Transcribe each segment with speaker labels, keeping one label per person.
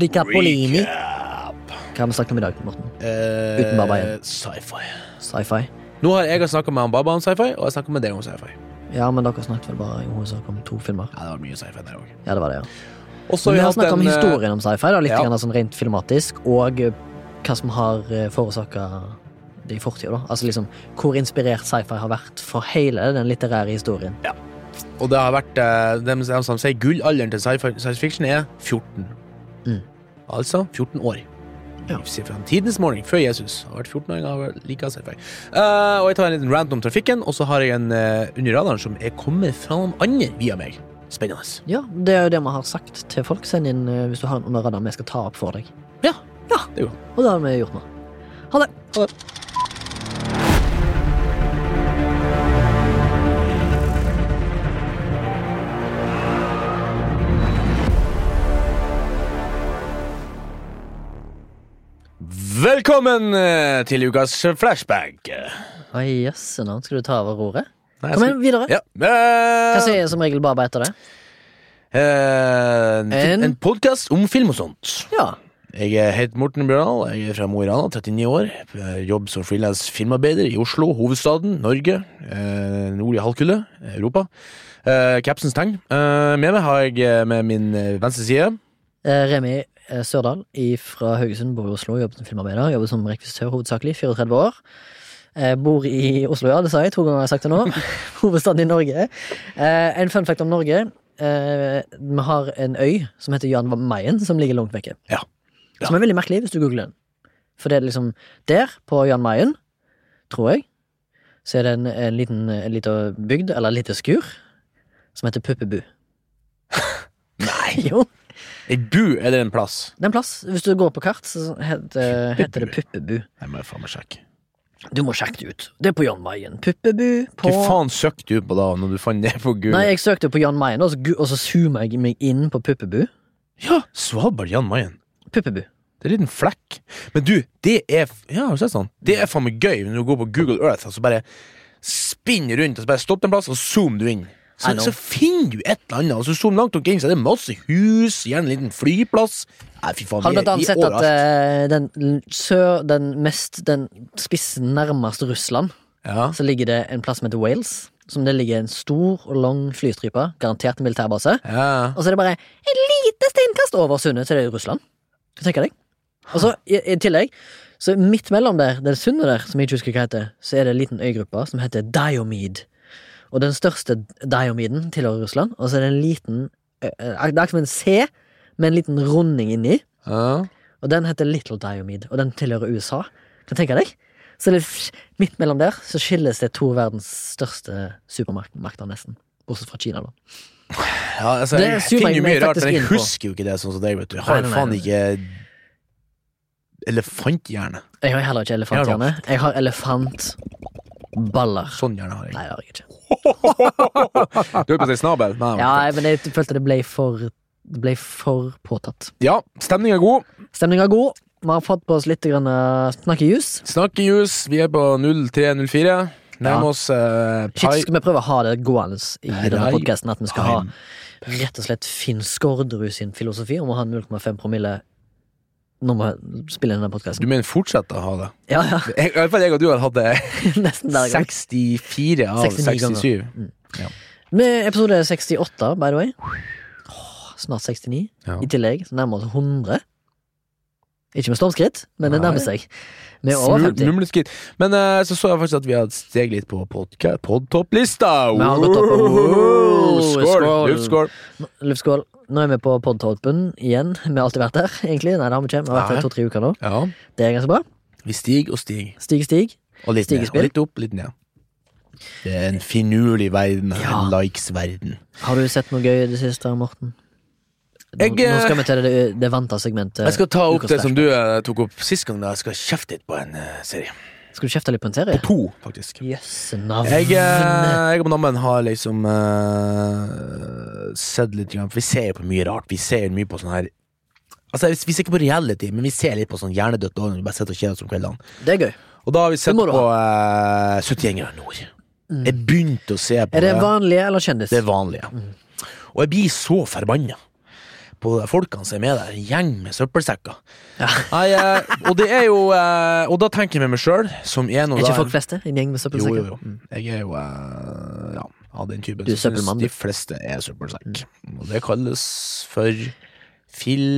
Speaker 1: Ricapolini. Hva har vi snakket om i dag, Morten? Uten Baba igjen.
Speaker 2: Eh, Sci-fi.
Speaker 1: Sci-fi.
Speaker 2: Nå har jeg snakka med han Baba om sci-fi, og jeg snakka med deg om sci-fi.
Speaker 1: Ja, men dere snakket vel bare i hovedsak om to filmer.
Speaker 2: Ja, det var mye sci-fi der òg.
Speaker 1: Ja, det var det, ja.
Speaker 2: Også
Speaker 1: Men vi har snakka om
Speaker 2: eh,
Speaker 1: historien om sci-fi, da, litt
Speaker 2: ja.
Speaker 1: grann sånn rent filmatisk, og eh, hva som har forårsaka det i fortida. da. Altså liksom hvor inspirert sci-fi har vært for hele den litterære historien.
Speaker 2: Og det har vært eh, De som sier gullalderen til science fiction er 14.
Speaker 1: Mm.
Speaker 2: Altså 14 år.
Speaker 1: Ja.
Speaker 2: Tidens morgen, før Jesus. Har vært 14 år, har liker sci-fi. Eh, og jeg tar en liten rant om trafikken, og så har jeg en uh, under radaren som er kommet fra noen andre via meg. Spennende.
Speaker 1: Ja, det er jo det vi har sagt til folk. Send inn uh, hvis du har en under radaren vi skal ta opp for deg.
Speaker 2: Ja,
Speaker 1: Ja.
Speaker 2: det er jo
Speaker 1: Og det har vi gjort nå. Ha det.
Speaker 2: Ha det. Velkommen eh, til ukas flashback.
Speaker 1: Oi, jøsse navn. Skal du ta over roret?
Speaker 2: Nei,
Speaker 1: Kom igjen, videre.
Speaker 2: Ja.
Speaker 1: Hva sier jeg som regel bare etter det?
Speaker 2: eh,
Speaker 1: En-
Speaker 2: en podkast om film og sånt.
Speaker 1: Ja.
Speaker 2: Jeg heter Morten Bjørndal, jeg er fra Mo i Rana, 39 år. Jobb som frilans filmarbeider i Oslo, hovedstaden, Norge. Eh, nordlige halvkulde, Europa. Eh, Capsens tegn. Eh, med meg har jeg eh, med min eh, venstre side
Speaker 1: Eh, Remi eh, Sørdal fra Haugesund bor i Oslo, jobber som filmarbeider. Jobber som rekvisitør hovedsakelig, 34 år. Eh, bor i Oslo, ja, det sa jeg to ganger jeg har sagt det nå. Hovedstaden i Norge. Eh, en fun fact om Norge. Eh, vi har en øy som heter Jan Mayen, som ligger langt vekke.
Speaker 2: Ja. Ja.
Speaker 1: Som er veldig merkelig hvis du googler den. For det er liksom der, på Jan Mayen, tror jeg, så er det en, en liten en liten bygd, eller et lite skur, som heter Puppebu.
Speaker 2: Nei!
Speaker 1: Jo,
Speaker 2: Ei bu er det en plass?
Speaker 1: det er en plass. Hvis du går på kart, så heter, heter det Puppebu.
Speaker 2: Jeg må faen meg sjekke.
Speaker 1: Du må sjekke det ut. Det er på Jan Mayen. Puppebu på
Speaker 2: Hva faen søkte du på da, når du fant det på Google?
Speaker 1: Nei, jeg søkte på Jan Mayen, og så, og så zooma jeg meg inn på Puppebu.
Speaker 2: Ja, Svalbard Jan Mayen.
Speaker 1: Puppebu.
Speaker 2: Det er en liten flekk. Men du, det er Ja, har du sett sånn? Det er faen meg gøy når du går på Google Earth og så bare spinner rundt, og så bare stopp en plass, og zoom du inn. Så, så finner du et eller annet, Altså, så zoom langt nok inn, så er det masse hus, gjerne en liten flyplass. Nei, fy faen,
Speaker 1: Har du blant annet sett at eh, den sør, den mest, den spissen nærmest Russland,
Speaker 2: Ja.
Speaker 1: så ligger det en plass som heter Wales. Som det ligger en stor og lang flystripe, garantert en militærbase.
Speaker 2: ja.
Speaker 1: Og så er det bare et lite steinkast over sundet til det i Russland. Hva tenker jeg? Og så i, i tillegg, så midt mellom der, det sundet der, som jeg ikke husker hva heter, så er det en liten øygruppe som heter Diomede. Og den største diomiden tilhører Russland, og så er det en liten eh, Det er akkurat som en C med en liten runding inni,
Speaker 2: ja.
Speaker 1: og den heter Little Diomid, og den tilhører USA. Kan du tenke deg? Så midt mellom der så skilles det to verdens største supermakter, nesten. Bortsett fra Kina, da.
Speaker 2: ja altså,
Speaker 1: Det
Speaker 2: jeg finner jo mye rart, men jeg husker jo ikke det sånn som deg, vet du. Jeg har
Speaker 1: nei,
Speaker 2: faen ikke elefanthjerne.
Speaker 1: Jeg har heller ikke elefanthjerne. Jeg har elefantballer.
Speaker 2: Sånn hjerne har jeg.
Speaker 1: Nei, det har jeg ikke.
Speaker 2: Du er på å si snabel? Nei,
Speaker 1: Ja, men jeg følte det ble for Det ble for påtatt.
Speaker 2: ja stemninga er god.
Speaker 1: Stemninga er god. Vi har fått på oss litt grann, uh, snakkejus.
Speaker 2: Snakkejus, vi er på 0304. Nærmer
Speaker 1: Ja.
Speaker 2: oss uh,
Speaker 1: Shit, skal vi prøve å ha det gående i denne podkasten? At vi skal ha rett og slett Finn Skårderud sin filosofi om å ha 0,5 promille når må jeg inn denne
Speaker 2: Du mener fortsette å ha det?
Speaker 1: Ja, ja.
Speaker 2: Jeg, I hvert fall jeg og du har hatt det
Speaker 1: Nesten der gang.
Speaker 2: 64 av
Speaker 1: 69 ganger.
Speaker 2: 67.
Speaker 1: Med episode 68, by the way. Oh, snart 69.
Speaker 2: Ja.
Speaker 1: I tillegg så nærmer vi oss 100. Ikke med stormskritt, men det nærmer seg. Er over
Speaker 2: Smu-
Speaker 1: 50.
Speaker 2: Mumleskritt. Men eh, så så jeg faktisk at vi hadde steg litt på podka- podtopplista.
Speaker 1: Vi har gått opp på-
Speaker 2: Wow! Skål!
Speaker 1: Skål.
Speaker 2: Luftskål.
Speaker 1: Luftskål. Nå er vi på podtoppen igjen. Vi har alltid vært der, egentlig. Nei, det har vi ikke. Vi har vært
Speaker 2: Nei.
Speaker 1: der to-tre uker nå.
Speaker 2: Ja.
Speaker 1: Det er ganske bra.
Speaker 2: Vi stiger og stiger.
Speaker 1: Stig, stig.
Speaker 2: Og litt ned.
Speaker 1: Stigespill.
Speaker 2: Og litt opp, litt ned. Det er en finurlig verden.
Speaker 1: Ja.
Speaker 2: En likes-verden.
Speaker 1: Har du sett noe gøy i det siste, Morten? Nå,
Speaker 2: Jeg, eh,
Speaker 1: nå skal vi til det, det vanta segmentet.
Speaker 2: Jeg skal ta opp det som du eh, tok opp sist gang. da Jeg skal kjefte litt på en eh, serie.
Speaker 1: Skal du kjefte litt på en serie?
Speaker 2: På to, faktisk.
Speaker 1: Jøsse navn.
Speaker 2: Jeg, eh, jeg og Nammen har liksom eh, sett litt grann, For vi ser jo på mye rart. Vi ser mye på sånn her Altså, Vi ser ikke på reality, men vi ser litt på sånn hjernedødt når vi bare sitter og kjeder oss om kveldene.
Speaker 1: Det er gøy.
Speaker 2: Og da har vi sett
Speaker 1: må du
Speaker 2: på uh, 71 grader nord. Jeg begynte å se på
Speaker 1: Er det vanlige eller kjendis?
Speaker 2: det vanlige. Og jeg blir så forbanna på de folkene som er med der. En gjeng med søppelsekker.
Speaker 1: Ja.
Speaker 2: Nei, eh, og det er jo eh, Og da tenker jeg med meg sjøl, som er noe
Speaker 1: Er ikke folk fleste? En gjeng med søppelsekker?
Speaker 2: jo, jo. Jeg er jo eh, ja, av den typen
Speaker 1: Du er søppelmann, du.
Speaker 2: de fleste er søppelsekk. Og det kalles for fil...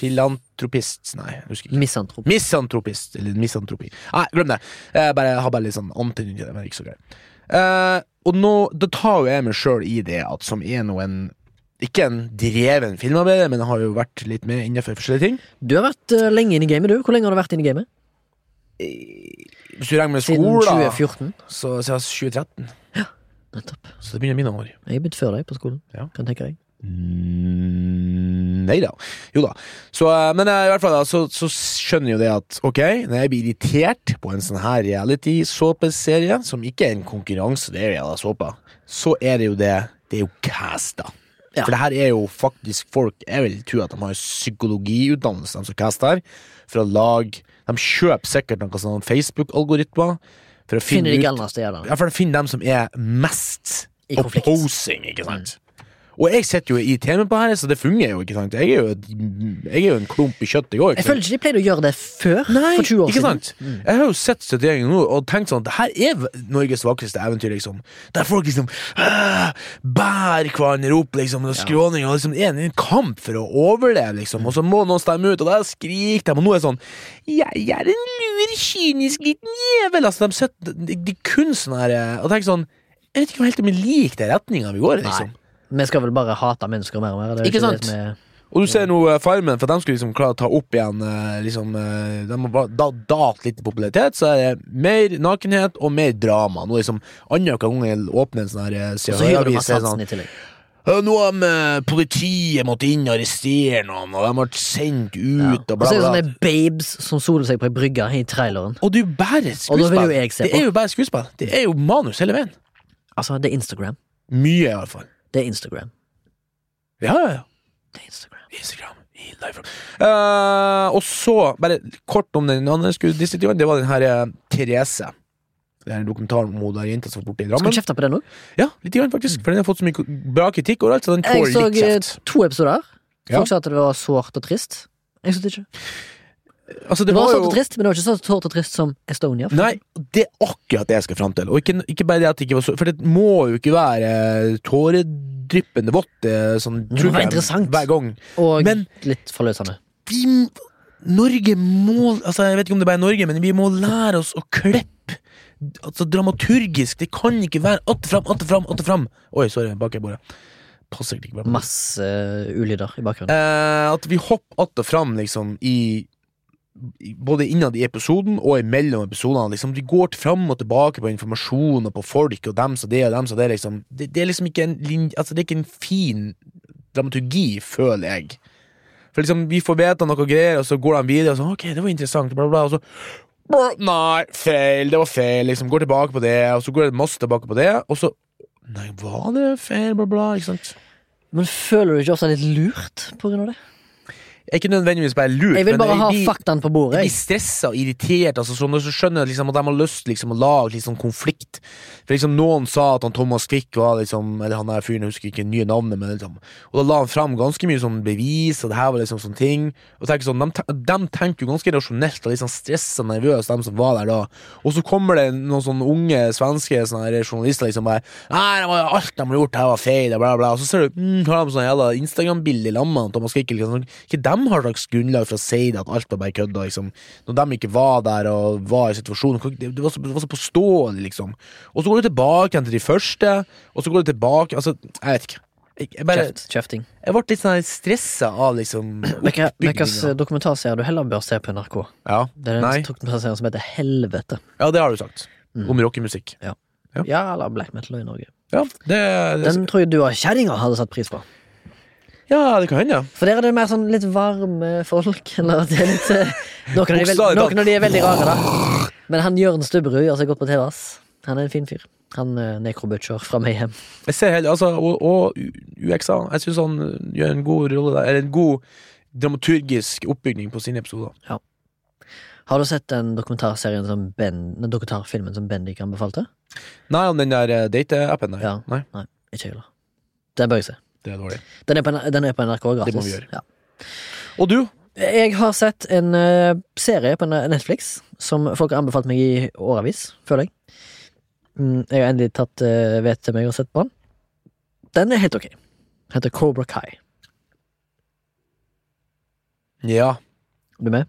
Speaker 2: Filantropist Nei, jeg husker ikke.
Speaker 1: Misantrop.
Speaker 2: Misantropist, eller misantropi. Nei, glem det. Jeg bare, har bare litt sånn antydning til det, men ikke så greit. Eh, og nå, da tar jo jeg meg sjøl i det at som er nå en ikke en dreven filmarbeider, men jeg har jo vært litt med innenfor forskjellige ting.
Speaker 1: Du har vært uh, lenge inne i gamet, du. Hvor lenge har du vært inne i gamet?
Speaker 2: Hvis du regner med
Speaker 1: Siden
Speaker 2: skolen,
Speaker 1: 2014?
Speaker 2: så siden 2013.
Speaker 1: Ja, Nettopp.
Speaker 2: Så det begynner mine år.
Speaker 1: Jeg begynte før deg på skolen.
Speaker 2: Ja.
Speaker 1: Kan tenke deg.
Speaker 2: Mm, nei da. Jo da. Så, eh, men eh, i hvert fall da, så, så skjønner jo det at ok, når jeg blir irritert på en sånn her reality-såpeserie, som ikke er en konkurranse, det er jo jævla såpa, så er det jo det Det er jo casta.
Speaker 1: Ja.
Speaker 2: For det her er jo faktisk folk Jeg vil tro at de har psykologiutdannelse, de som caster, for å lage De kjøper sikkert noen sånne Facebook-algoritmer for å finne
Speaker 1: Finner de
Speaker 2: ut
Speaker 1: jævlene.
Speaker 2: ja, for å finne dem som er mest.
Speaker 1: Mm.
Speaker 2: opposing, ikke sant? Og jeg sitter jo i TV på her, så det fungerer jo, ikke sant? Jeg er jo, jeg er jo en klump i kjøttet, jeg òg.
Speaker 1: Jeg føler ikke de pleide å gjøre det før.
Speaker 2: Nei,
Speaker 1: for 20 år
Speaker 2: ikke
Speaker 1: siden.
Speaker 2: sant? Jeg har jo sett 71 nå og tenkt sånn Det her er Norges vakreste eventyr, liksom. Der folk liksom øh, bærer hverandre opp, liksom, og skråning, og liksom er en kamp for å overleve, liksom. Og så må noen stemme ut, og da skriker de, og nå er det sånn Jeg er en lur, kynisk liten jævel! Altså, de, sitter, de, de kun sånn her Og tenker sånn Jeg vet ikke om helt om jeg liker den retninga vi går i, liksom.
Speaker 1: Vi skal vel bare hate mennesker mer og mer. Ikke,
Speaker 2: Ikke
Speaker 1: det
Speaker 2: sant?
Speaker 1: som er-
Speaker 2: Og du ser nå uh, Farmen, for at de skulle liksom klare å ta opp igjen uh, liksom, uh, De har bare da, dalt litt i popularitet, så er det mer nakenhet og mer drama. Nå liksom Annenhver gang jeg åpner en sånn her
Speaker 1: Og så hører du
Speaker 2: masse satsen
Speaker 1: så
Speaker 2: sånn
Speaker 1: i tillegg.
Speaker 2: «Ja, Nå har eh, politiet måttet inn og arrestere noen, og de har vært sendt ut,
Speaker 1: Ja.
Speaker 2: og
Speaker 1: bla,
Speaker 2: bla,
Speaker 1: så er det sånne babes som soler seg på ei brygge i traileren.
Speaker 2: Og det er jo bare
Speaker 1: Og
Speaker 2: skuespill. Det er jo bare skuespill. Det er jo manus hele veien.
Speaker 1: Altså, det er Instagram.
Speaker 2: Mye, i hvert fall.
Speaker 1: Det er Instagram.
Speaker 2: Ja, ja, ja.
Speaker 1: Det er Instagram.
Speaker 2: Instagram Uh, Og så, bare kort om den andre skulle det var den her eh, Therese. Det er en dokumentar om hun der jenta som var borte i
Speaker 1: Skal
Speaker 2: Drammen.
Speaker 1: du kjefte på den òg?
Speaker 2: Ja, litt grann faktisk, for den har fått så mye bra kritikk overalt, så den
Speaker 1: Jeg
Speaker 2: tåler
Speaker 1: så
Speaker 2: litt
Speaker 1: eh,
Speaker 2: kjeft.
Speaker 1: to episoder.
Speaker 2: Ja.
Speaker 1: Folk sa at det var sårt og trist. Jeg synes ikke.
Speaker 2: Altså,
Speaker 1: Det var
Speaker 2: var
Speaker 1: sårt og trist, men det var ikke så sårt og trist som Estonia.
Speaker 2: Nei, det er akkurat det jeg skal fram til. Og ikke, ikke bare det at det ikke var så For det må jo ikke være eh, tåredryppende vått eh, sånn
Speaker 1: Det
Speaker 2: var
Speaker 1: interessant.
Speaker 2: hver gang.
Speaker 1: Og
Speaker 2: Men-
Speaker 1: litt forløsende.
Speaker 2: vi Norge må Altså, jeg vet ikke om det bare er Norge, men vi må lære oss å klippe. Altså, dramaturgisk. Det kan ikke være att fram, att fram, att fram. Oi, sorry, bak i bordet. Passer ikke bra.
Speaker 1: Masse ulyder i bakgrunnen.
Speaker 2: Eh, at vi hopper att og fram, liksom, i- både innad i episoden og imellom episodene. Liksom, vi går fram og tilbake på informasjon og på folk og dem som det og dem som det. Liksom. Det, det er liksom ikke en Altså, det er ikke en fin dramaturgi, føler jeg. For liksom, vi får vite noe greier, og så går de videre, og så ok, det var interessant, bla, bla, og så Nei, feil, det var feil, liksom. Går tilbake på det, og så går det masse tilbake på det, og så Nei, var det feil, bla, bla, ikke sant?
Speaker 1: Men føler du ikke også litt lurt på grunn av det?
Speaker 2: Er ikke nødvendigvis bare lurt,
Speaker 1: Jeg vil bare ha
Speaker 2: de,
Speaker 1: faktaene på
Speaker 2: Jeg
Speaker 1: bordet.
Speaker 2: blir
Speaker 1: jeg.
Speaker 2: stressa og irritert. Altså, sånn, så skjønner jeg liksom, at de har lyst liksom, å lage sånn konflikt. For liksom, Noen sa at han Thomas Quick var liksom Eller han der fyren, jeg husker ikke nye navnet, men liksom Og da la han fram ganske mye sånn bevis, og det her var liksom sånne ting. Og tenker sånn, De, de tenker jo ganske rasjonelt og litt sånn stressa og nervøse, de som var der da. Og så kommer det noen sånne unge svenske sånne journalister liksom bare Nei, det var, alt de har gjort her, var feil, bla, bla. Og så ser du mm, har de sånn jævla Instagram-bilde i lamma av Thomas Quick. Liksom. Ikke de har slags grunnlag for å si det, at alt var bare kødd. Liksom. Når de ikke var der og var i situasjonen. Det, var, så, det var så påståelig, liksom. Og så går du tilbake igjen til de første, og så går du tilbake Altså, jeg vet ikke. Jeg, jeg, bare,
Speaker 1: Kjeft, kjefting.
Speaker 2: jeg ble litt sånn stressa av liksom
Speaker 1: Hvilken
Speaker 2: dokumentar
Speaker 1: dokumentarserie du heller bør se på NRK?
Speaker 2: Ja.
Speaker 1: Det er
Speaker 2: Nei.
Speaker 1: en dokumentarserie som heter Helvete.
Speaker 2: ja, det har du sagt.
Speaker 1: Mm.
Speaker 2: Om rockemusikk. Ja.
Speaker 1: Ja, eller black metal i Norge.
Speaker 2: Ja, det, det,
Speaker 1: Den tror jeg du og kjerringa hadde satt pris på.
Speaker 2: Ja, det kan hende.
Speaker 1: For der er det mer sånn litt varme folk. Eller det er litt eh, Noen av de, veld, noen av de er veldig rare, da. Men han Jørn Stubberud gjør seg godt på TV. ass Han er en fin fyr. Han uh, nekrobutcher fra Mayhem.
Speaker 2: Jeg ser heller, altså, og, og UXA. Jeg syns han uh, gjør en god rolle der. Eller en god dramaturgisk oppbygning på sine episoder. Ja.
Speaker 1: Har du sett den dokumentarserien som Ben Den dokumentarfilmen som Bendik anbefalte?
Speaker 2: Nei, om den der date-appen der.
Speaker 1: Ja.
Speaker 2: Nei.
Speaker 1: Ikke jeg heller. Den bør jeg se.
Speaker 2: Det er dårlig.
Speaker 1: Den er på, den er på NRK gratis.
Speaker 2: Det må vi gjøre.
Speaker 1: Ja.
Speaker 2: Og du?
Speaker 1: Jeg har sett en uh, serie på Netflix som folk har anbefalt meg i årevis, føler jeg. Mm, jeg har endelig tatt uh, vet til meg og sett på den. Den er helt ok. Heter Cobra Kai.
Speaker 2: Ja.
Speaker 1: Er du med?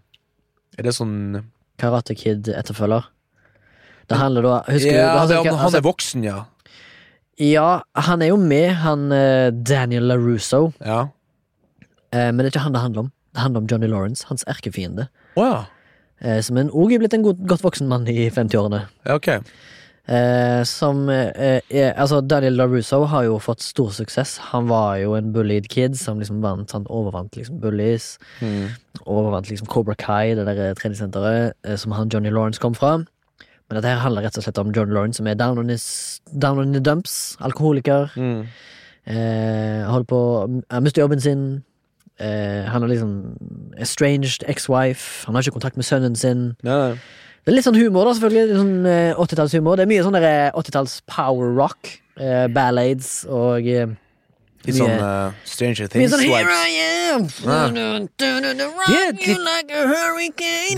Speaker 2: Er det sånn
Speaker 1: Karate Kid-etterfølger. Det handler da Husker?
Speaker 2: Ja,
Speaker 1: du
Speaker 2: han,
Speaker 1: han,
Speaker 2: han er voksen, ja.
Speaker 1: Ja, han er jo med, han eh, Daniel LaRusso.
Speaker 2: Ja.
Speaker 1: Eh, men det er ikke han det handler om. Det handler om Johnny Lawrence, hans erkefiende.
Speaker 2: Å ja.
Speaker 1: Eh, som en òg er blitt en god, godt voksen mann i 50-årene.
Speaker 2: ja. Ok.
Speaker 1: Eh, som eh, er, Altså, Daniel LaRusso har jo fått stor suksess. Han var jo en bullied kid som liksom vant, han overvant liksom bullies.
Speaker 2: Mm.
Speaker 1: Overvant liksom Cobra Kai, det der treningssenteret eh, som han Johnny Lawrence kom fra. Men dette her handler rett og slett om John Lawrence som er down on, his, down on the dumps. Alkoholiker.
Speaker 2: Mm.
Speaker 1: Eh, holder på Han mister jobben sin. Eh, han har liksom estranged ex-wife. Han har ikke kontakt med sønnen sin.
Speaker 2: Nei, nei.
Speaker 1: Det er litt sånn humor, da, selvfølgelig. Sånn eh, 80-tallshumor. Det er mye sånn der, eh, 80-talls power rock. Eh, ballads og eh,
Speaker 2: Litt sånn uh, Stranger
Speaker 1: Mye
Speaker 2: Things
Speaker 1: sånn Here. I am!
Speaker 2: Det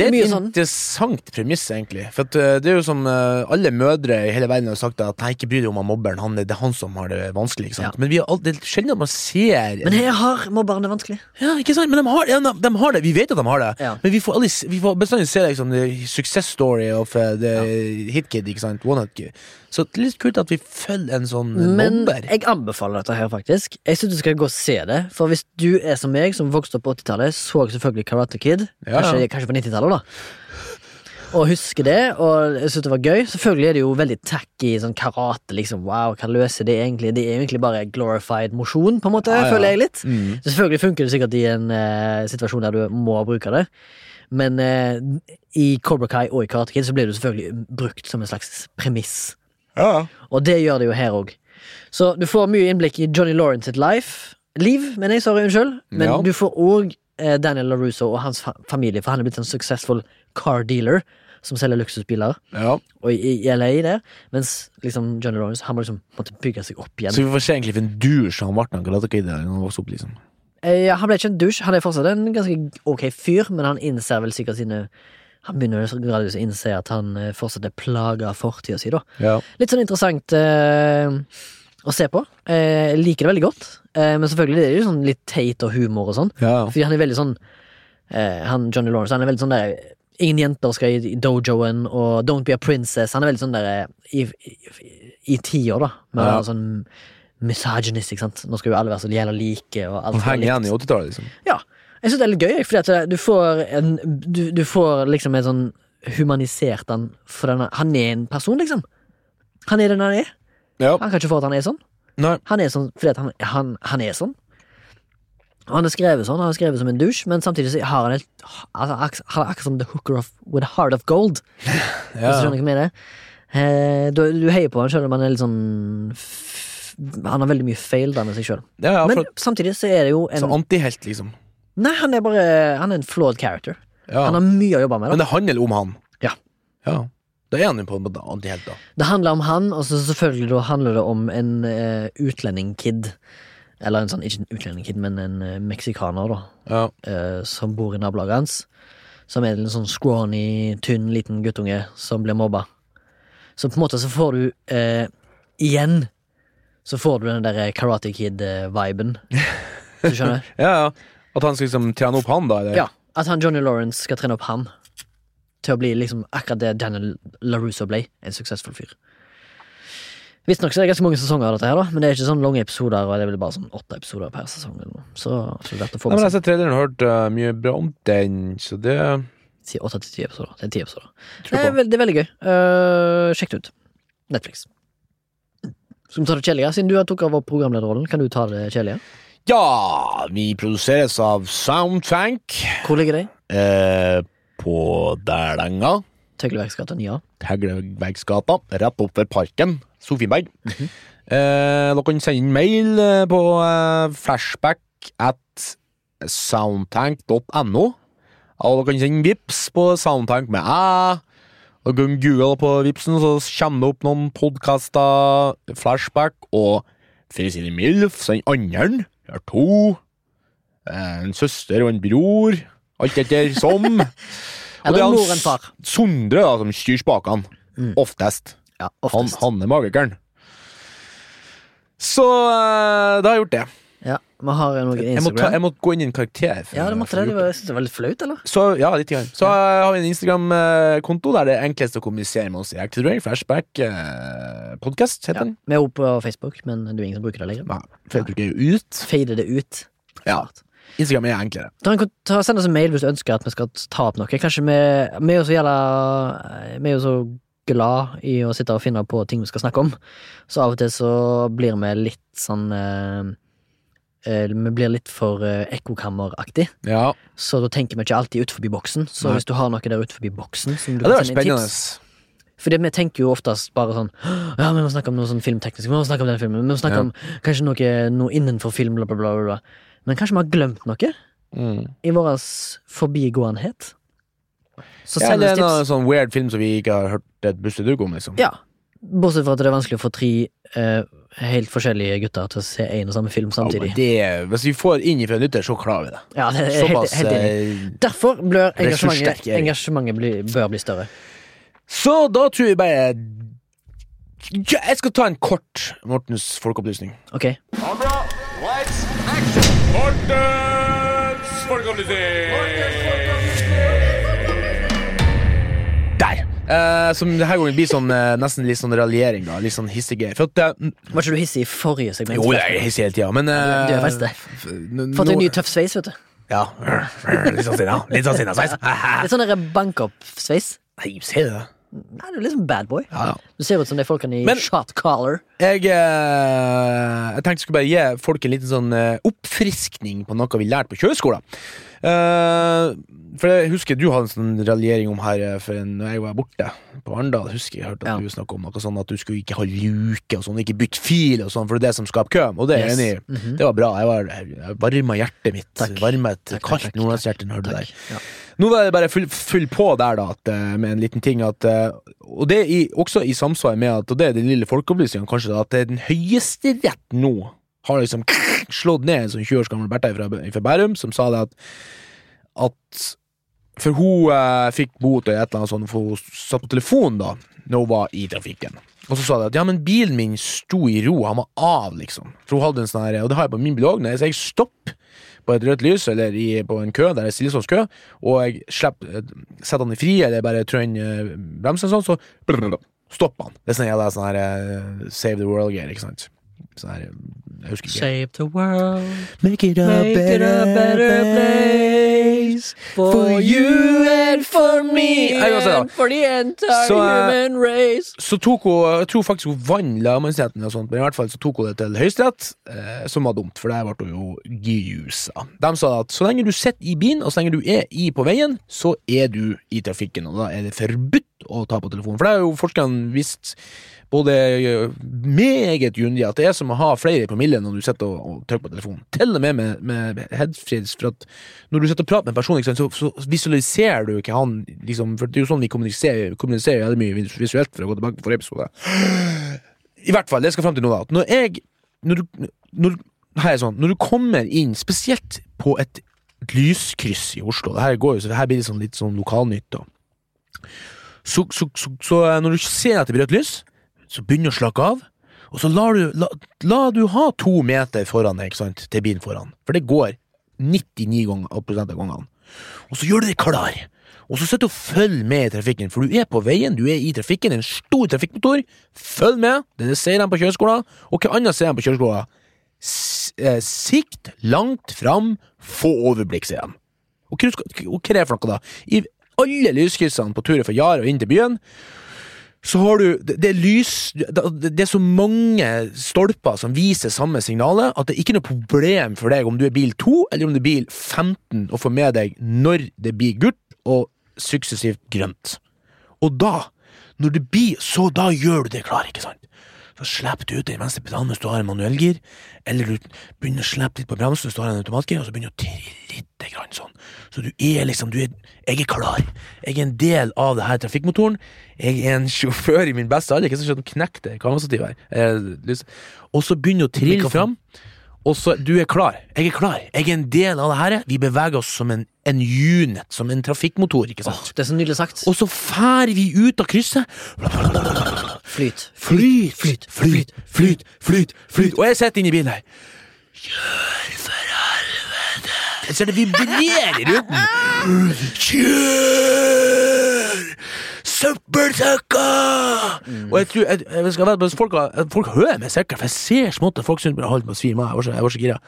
Speaker 2: er et
Speaker 1: mye sånn.
Speaker 2: interessant premiss, egentlig. For at, uh, det er jo som uh, alle mødre i hele verden har sagt at nei, ikke bry deg om han mobberen, han, det er han som har det vanskelig. Ikke sant?
Speaker 1: Ja.
Speaker 2: Men vi har alltid, det er sjelden at man ser
Speaker 1: Men her har mobberen det vanskelig.
Speaker 2: Ja, ikke sant? Men de har, ja, de, de har det. Vi vet at de har det.
Speaker 1: Ja.
Speaker 2: Men vi får, aldri, vi får bestandig se liksom, the success story of uh, the hit kid. Ikke sant? One hit kid. Så det er litt kult at vi følger en sånn
Speaker 1: Men
Speaker 2: mobber.
Speaker 1: jeg anbefaler dette her, faktisk. Jeg synes du skal gå og se det. For hvis du er som meg, som vokste opp på 80-tallet, så selvfølgelig Karate Kid,
Speaker 2: Ja,
Speaker 1: kanskje, kanskje på 90-tallet, da. Og husker det, og jeg synes det var gøy. Selvfølgelig er det jo veldig tacky sånn karate, liksom. Wow, hva løser det egentlig? Det er egentlig bare glorified mosjon, på en måte,
Speaker 2: Ja, ja.
Speaker 1: føler jeg litt.
Speaker 2: Mm.
Speaker 1: Selvfølgelig funker det sikkert i en uh, situasjon der du må bruke det. Men eh, i Cobra Kai og i Karate Kid så blir det selvfølgelig brukt som en slags premiss.
Speaker 2: Ja.
Speaker 1: Og det gjør det jo her òg. Så du får mye innblikk i Johnny Lawrence sitt life. Liv, mener jeg, sorry, unnskyld. Men
Speaker 2: Ja.
Speaker 1: du får òg eh, Daniel LaRusso og hans familie, for han er blitt en successful car dealer som selger luksusbiler.
Speaker 2: ja.
Speaker 1: Og i, i LA der. Mens liksom Johnny Lawrence Han må liksom måtte bygge seg opp igjen.
Speaker 2: Så vi får se egentlig for en dusj han ble når han vokste opp. liksom
Speaker 1: Eh, ja, han ble ikke en dusj. Han er fortsatt en ganske ok fyr, men han innser vel sikkert sine Han begynner så gradvis å innse at han eh, fortsatt er plaga av fortida si, da.
Speaker 2: Ja.
Speaker 1: Litt sånn interessant eh, å se på. Eh, liker det veldig godt. Eh, men selvfølgelig det er jo sånn litt teit og humor og sånn.
Speaker 2: Ja.
Speaker 1: Fordi han er veldig sånn eh, Han Johnny Lawrence Han er veldig sånn der Ingen jenter skal i, dojoen, og Don't be a princess. Han er veldig sånn der eh, i, i, i tiår, da. Med
Speaker 2: Ja.
Speaker 1: sånn misogynist, ikke sant. Nå skal jo alle være så jævla like, og alt
Speaker 2: Han henger igjen i 80-tallet, liksom.
Speaker 1: Ja, jeg synes det er litt gøy, fordi eh, du får en Du, du får liksom en sånn humanisert han for denne Han er en person, liksom. Han er den han er.
Speaker 2: Ja.
Speaker 1: Han kan ikke få at han er sånn.
Speaker 2: Nei.
Speaker 1: Han er sånn fordi han, han, han er sånn. Han er skrevet sånn, han er skrevet som en dusj, men samtidig så har han et altså, Han er akkurat som The Hooker of, with a Heart of Gold. Hvis du skjønner hva jeg mener? Eh, du, du heier på han selv om han er litt sånn Han har veldig mye feil der med seg sjøl.
Speaker 2: Ja, ja,
Speaker 1: Men samtidig så er det jo en
Speaker 2: så antihelt, liksom.
Speaker 1: Nei, han er bare Han er en flawed character.
Speaker 2: Ja.
Speaker 1: Han har mye å jobbe med. da
Speaker 2: Men det handler om han.
Speaker 1: Ja.
Speaker 2: Ja. Da er han jo på en antihelt, da.
Speaker 1: Det handler om han, og så selvfølgelig da handler det om en uh, utlendingkid. Eller en sånn, ikke en utlendingkid, men en uh, meksikaner, da.
Speaker 2: Ja.
Speaker 1: Uh, som bor i nabolaget hans. Som er en sånn scrawny, tynn, liten guttunge som blir mobba. Så på en måte så får du uh, Igjen så får du den der Karate Kid-viben. Du skjønner?
Speaker 2: ja, ja. At han skal liksom trene opp han, da? Eller?
Speaker 1: Ja. At han Johnny Lawrence skal trene opp han til å bli liksom akkurat det Daniel LaRusso ble. En suksessfull fyr. Visstnok er det ganske mange sesonger av dette, her da men det er ikke sånn lange episoder. Og det er vel bare sånn åtte episoder per sesong. Eller noe. Så, så det er å få
Speaker 2: Nei, men Jeg har traileren og hørt uh, mye bra om den, så det
Speaker 1: Si åtte til ti episoder. Det er ti episoder. Det er, det er veldig gøy. Uh, sjekk det ut. Netflix. Skal vi ta det kjedelige? Siden du har tok over programlederrollen, kan du ta det kjedelige?
Speaker 2: Ja, vi produseres av Soundtank
Speaker 1: Hvor ligger det?
Speaker 2: eh, på Dælenga.
Speaker 1: Tøgleverksgata 9A.
Speaker 2: Tøgleverksgata, rett opp ved parken. Sofienberg. eh, dere kan sende inn mail eh, på eh, flashback at soundtank.no. Og dere kan sende vips på soundtank med æ. Og kan google på vipsen, så kommer det opp noen podkaster, flashback og for Milf, den andre har to. eh, En søster og en bror. Alt etter som. Og det er han
Speaker 1: mor enn far.
Speaker 2: Sondre da, som styrer spakene.
Speaker 1: Mm.
Speaker 2: Oftest.
Speaker 1: Ja,
Speaker 2: Han,
Speaker 1: oftest.
Speaker 2: han er magikeren. Så eh, da har jeg gjort det.
Speaker 1: Vi har noen Instagram.
Speaker 2: Jeg må, ta, jeg må gå inn i en karakter. for-
Speaker 1: Ja, det måtte det. Det var, jeg synes det var litt flaut, eller?
Speaker 2: Så ja, litt grann. Så ja. har vi en Instagram-konto der det er enklest å kommunisere med oss i tror jeg. Flashback eh, podcast heter
Speaker 1: Ja.
Speaker 2: den.
Speaker 1: Vi er også på Facebook, men det er ingen som bruker det lenger.
Speaker 2: Nei, Facebook er jo ut.
Speaker 1: Fader det ut.
Speaker 2: Ja. Instagram er enklere.
Speaker 1: Ta en, ta, send oss en mail hvis du ønsker at vi skal ta opp noe. Kanskje vi, vi er jo så jævla Vi er jo så glad i å sitte og finne på ting vi skal snakke om, så av og til så blir vi litt sånn eh, eh, Vi blir litt for eh, ekkokammeraktig,
Speaker 2: Ja,
Speaker 1: så da tenker vi ikke alltid utenfor boksen. Så
Speaker 2: Nei.
Speaker 1: hvis du har noe der utenfor boksen som du
Speaker 2: ja det var spennende.
Speaker 1: Fordi vi tenker jo oftest bare sånn Ja, vi må snakke om noe sånn filmteknisk, vi må snakke om den filmen, vi må snakke
Speaker 2: Ja.
Speaker 1: om kanskje noe, noe innenfor film, bla, bla, bla, bla. Men kanskje vi har glemt noe
Speaker 2: Mm.
Speaker 1: i vår forbigåenhet. Så
Speaker 2: Ja, det er
Speaker 1: en
Speaker 2: sånn weird film som vi ikke har hørt et bussedugg om, liksom.
Speaker 1: Ja. Bortsett fra at det er vanskelig å få tre eh, helt forskjellige gutter til å se en og samme film
Speaker 2: Ja,
Speaker 1: samtidig.
Speaker 2: det, hvis vi får inn ifra en så klarer vi det.
Speaker 1: Ja, det er
Speaker 2: Såpass
Speaker 1: helt enig.
Speaker 2: eh,
Speaker 1: Derfor bør engasjementet, engasjementet bli, bør bli større.
Speaker 2: Så da tror jeg bare ja, Jeg skal ta en kort Mortens folkeopplysning.
Speaker 1: Ok.
Speaker 3: Mortens folkeopplysning! Mortens
Speaker 2: Eh, som denne gangen blir sånn, eh, nesten litt sånn raljering, da. Litt sånn hissig. For at uh,
Speaker 1: Var ikke du hissig i forrige segment?
Speaker 2: Jo, jeg er hissig hele tida, men uh,
Speaker 1: Du er faktisk det. Fått en ny tøff sveis, vet du.
Speaker 2: Ja. Litt sånn sinna. Litt sånn sinna sveis.
Speaker 1: Litt sånn der bank-up-sveis.
Speaker 2: Nei, ser du det?
Speaker 1: Nei, du er liksom bad boy.
Speaker 2: Ja, ja.
Speaker 1: Du ser ut som de folkene i
Speaker 2: Men-
Speaker 1: Shot Collar.
Speaker 2: Jeg, jeg tenkte jeg skulle bare gi folk en liten sånn oppfriskning på noe vi lærte på kjøreskolen. Eh, for jeg husker du hadde en sånn raljering om her eh, for en, når jeg var borte på Arendal. Husker jeg hørte at
Speaker 1: Ja.
Speaker 2: du snakket om noe sånn at du skulle ikke ha luke og sånn, ikke bytte fil og sånn, for det er det som skaper kø. Og det er jeg
Speaker 1: Yes.
Speaker 2: enig i.
Speaker 1: Mhm.
Speaker 2: Det var bra. Jeg, var, jeg varma hjertet mitt.
Speaker 1: Takk.
Speaker 2: Varma et
Speaker 1: Takk,
Speaker 2: kaldt nordlandshjerte når du der.
Speaker 1: Ja.
Speaker 2: Nå var det bare full, full på der, da, at, eh, med en liten ting at eh, Og det er også i samsvar med at Og det er den lille folkeopplysningen, kanskje, da, at det er den høyeste rett nå har liksom slått ned en sånn 20 års gammel Bertha fra, fra Bærum, som sa det at At For hun eh, fikk bot og et eller annet sånt, for hun satt på telefonen da når hun var i trafikken. Og så sa de at ja, men bilen min sto i ro, han var av, liksom. For hun hadde en sånn her, og det har jeg på min bil òg. Når jeg stopper på et rødt lys eller i, på en kø, der det er stillestående kø, og jeg slipper, eh, setter han i fri eller bare trør inn eh, bremsen sånn, så stopper han. Det er sånn jævla sånn her eh, Save the World-gear, ikke sant? Sånn her, jeg husker ikke.
Speaker 1: Save the world,
Speaker 2: Make it
Speaker 1: a better place for you and for me
Speaker 2: det.
Speaker 1: and for the entire
Speaker 2: Så, eh,
Speaker 1: human race.
Speaker 2: så tok hun Jeg tror faktisk hun vant lagmannsretten, men i hvert fall så tok hun det til Høyesterett, eh, som var dumt, for der ble hun jo gyusa. De sa at så lenge du sitter i bilen, og så lenge du er i på veien, så er du i trafikken, og da er det forbudt å ta på telefonen. For det har jo forskerne visst både eh, meget grundig at det er som å ha flere promille når du sitter og, og trykker på telefonen. Til og med med, med headfreeze, for at når du sitter og prater med en sant, så, så visualiserer du ikke han liksom, For det er jo sånn vi kommuniserer, kommuniserer veldig mye visuelt, for å gå tilbake forrige episode. I hvert fall, det skal frem til nå. Når jeg når du, når, her er sånn, når du kommer inn, spesielt på et, et lyskryss i Oslo Det her, går jo, så det her blir sånn, litt sånn lokalnytt, da. Så, så, så, så eh, når du ser at det blir rødt lys, så begynner du å slakke av. Og så lar du, la, la du ha to meter foran deg, til bilen foran. For det går 99 ganger, prosent av gangene. Og så gjør du deg klar. Og så sitter du og følger med i trafikken, for du er på veien, du er i trafikken, det er en stor trafikkmotor. Følg med, det det sier de på kjøreskolen. Og hva annet sier de på kjøreskolen? Eh, sikt langt fram, få overblikk, sier de. Og hva er det for noe, da? I alle lyskryssene på turen fra Jar og inn til byen, så har du Det, er lys det er så mange stolper som viser samme signalet, at det er ikke noe problem for deg om du er bil 2 eller om du er bil 15 å få med deg når det blir gult og suksessivt grønt. Og da, når det blir så, da gjør du det klar, ikke sant? Så slipper du ut den venstre pedalen hvis du har en manuellgir, eller du begynner å slippe litt på bremsen hvis du har en automatgir, og så begynner du å trille litt grann sånn. Så du er liksom du er, Jeg er klar. Jeg er en del av det her trafikkmotoren. Jeg er en sjåfør i min beste alder. Ikke sånn at knekk det kamerastativet her. Eh, Og så begynner du å trille fram. Og så, du er klar. Jeg er klar. Jeg er en del av det her. Vi beveger oss som en, en unit, som en trafikkmotor, ikke sant?
Speaker 1: Oh, det er så nydelig sagt.
Speaker 2: Og så fær vi ut av krysset.
Speaker 1: Flyt.
Speaker 2: Flyt, flyt, flyt, flyt, flyt, flyt. Og jeg sitter inni i bilen her. Kjør for helvete! Jeg ser det vibrerer i ruten. Kjør! Mm. Og jeg tror, jeg, jeg skal vedde folk, folk hører meg sikkert, for jeg ser smått at folk syns jeg holdt på å svime av. Jeg var så- Jeg var så gira.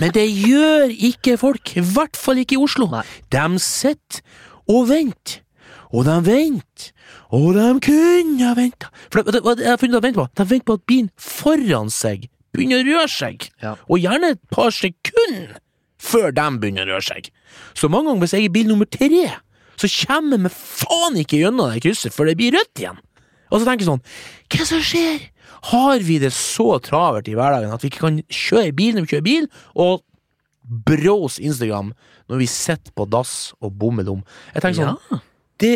Speaker 2: Men det gjør ikke folk. I hvert fall ikke i Oslo.
Speaker 1: Nei.
Speaker 2: De sitter og venter. Og de venter. Og de kunne ha venta. For det, hva jeg har funnet vente på? De venter på at bilen foran seg begynner å røre seg.
Speaker 1: Ja.
Speaker 2: Og gjerne et par sekunder før de begynner å røre seg. Så mange ganger hvis jeg er bil nummer tre, så kommer jeg meg faen ikke gjennom det krysset før det blir rødt igjen. Og så tenker jeg sånn, hva som skjer? Har vi det så travelt i hverdagen at vi ikke kan kjøre bil når vi kjører bil, og brås Instagram når vi sitter på dass og bommer dum? Jeg tenker sånn,
Speaker 1: Ja.
Speaker 2: Det,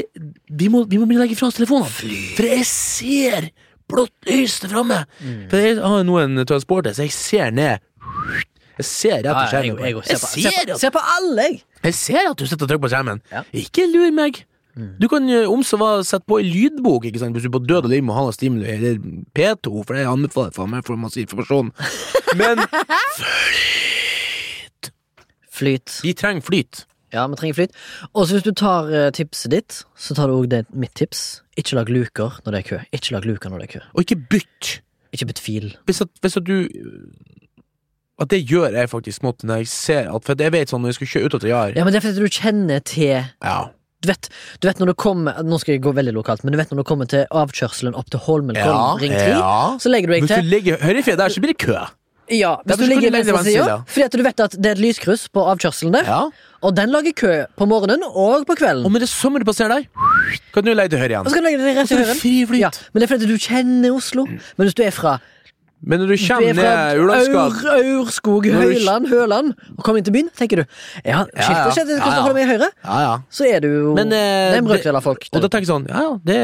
Speaker 2: vi, må, vi må legge fra oss telefonene. For jeg ser blått lys der framme.
Speaker 1: Mm.
Speaker 2: For jeg har nå en transporter, så jeg ser ned. Jeg ser rett
Speaker 1: jeg,
Speaker 2: skjermen.
Speaker 1: jeg, jeg, ser, på, ser, på, alle, jeg!
Speaker 2: jeg ser at du sitter og trykker på skjermen.
Speaker 1: Ja.
Speaker 2: Ikke lur meg. Du kan eh, om så hva sette på en lydbok hvis du på død og liv med Hanna Stimuli, eller P2, for det anbefaler for meg for masse informasjon. Men
Speaker 1: flyt! Flyt.
Speaker 2: vi trenger flyt.
Speaker 1: Ja, vi trenger flyt. Og hvis du tar eh, tipset ditt, så tar du òg mitt tips. Ikke lag luker når det er kø. Ikke lag luker når det er kø.
Speaker 2: Og ikke bytt.
Speaker 1: Ikke bytt fil.
Speaker 2: Hvis at, hvis at du At det gjør jeg faktisk måte når jeg ser at For jeg vet sånn når jeg skal kjøre ut til Jar
Speaker 1: Ja, men det er fordi du kjenner til
Speaker 2: Ja.
Speaker 1: du vet, du vet når du kommer Nå skal jeg gå veldig lokalt, men du vet når du kommer til avkjørselen opp til Holmenkollen ring 3,
Speaker 2: ja.
Speaker 1: så legger du deg
Speaker 2: Hvis du
Speaker 1: legger
Speaker 2: ligger der, så blir det kø.
Speaker 1: Ja, hvis du ligger venstre
Speaker 2: side,
Speaker 1: fordi at du vet at det er et lyskryss på avkjørselen der,
Speaker 2: Ja.
Speaker 1: Og den lager kø på morgenen og på kvelden.
Speaker 2: Og med det samme du passerer der, kan du leie til høyre
Speaker 1: Og så kan du legge deg rett til høyre. Ja, men det er fordi du kjenner Oslo. Men hvis du er fra
Speaker 2: Men når du kommer
Speaker 1: er
Speaker 2: ned
Speaker 1: Aurskog, Høyland, Høland og kommer inn til byen, tenker du Ja, skiltet
Speaker 2: ja.
Speaker 1: skjedde,
Speaker 2: Ja,
Speaker 1: kan
Speaker 2: ja.
Speaker 1: du holder meg i høyre?
Speaker 2: Ja, ja.
Speaker 1: Så er du jo
Speaker 2: Men, eh,
Speaker 1: Det er en
Speaker 2: det-
Speaker 1: brøkdel av folk.
Speaker 2: Og da tenker jeg sånn, ja ja, det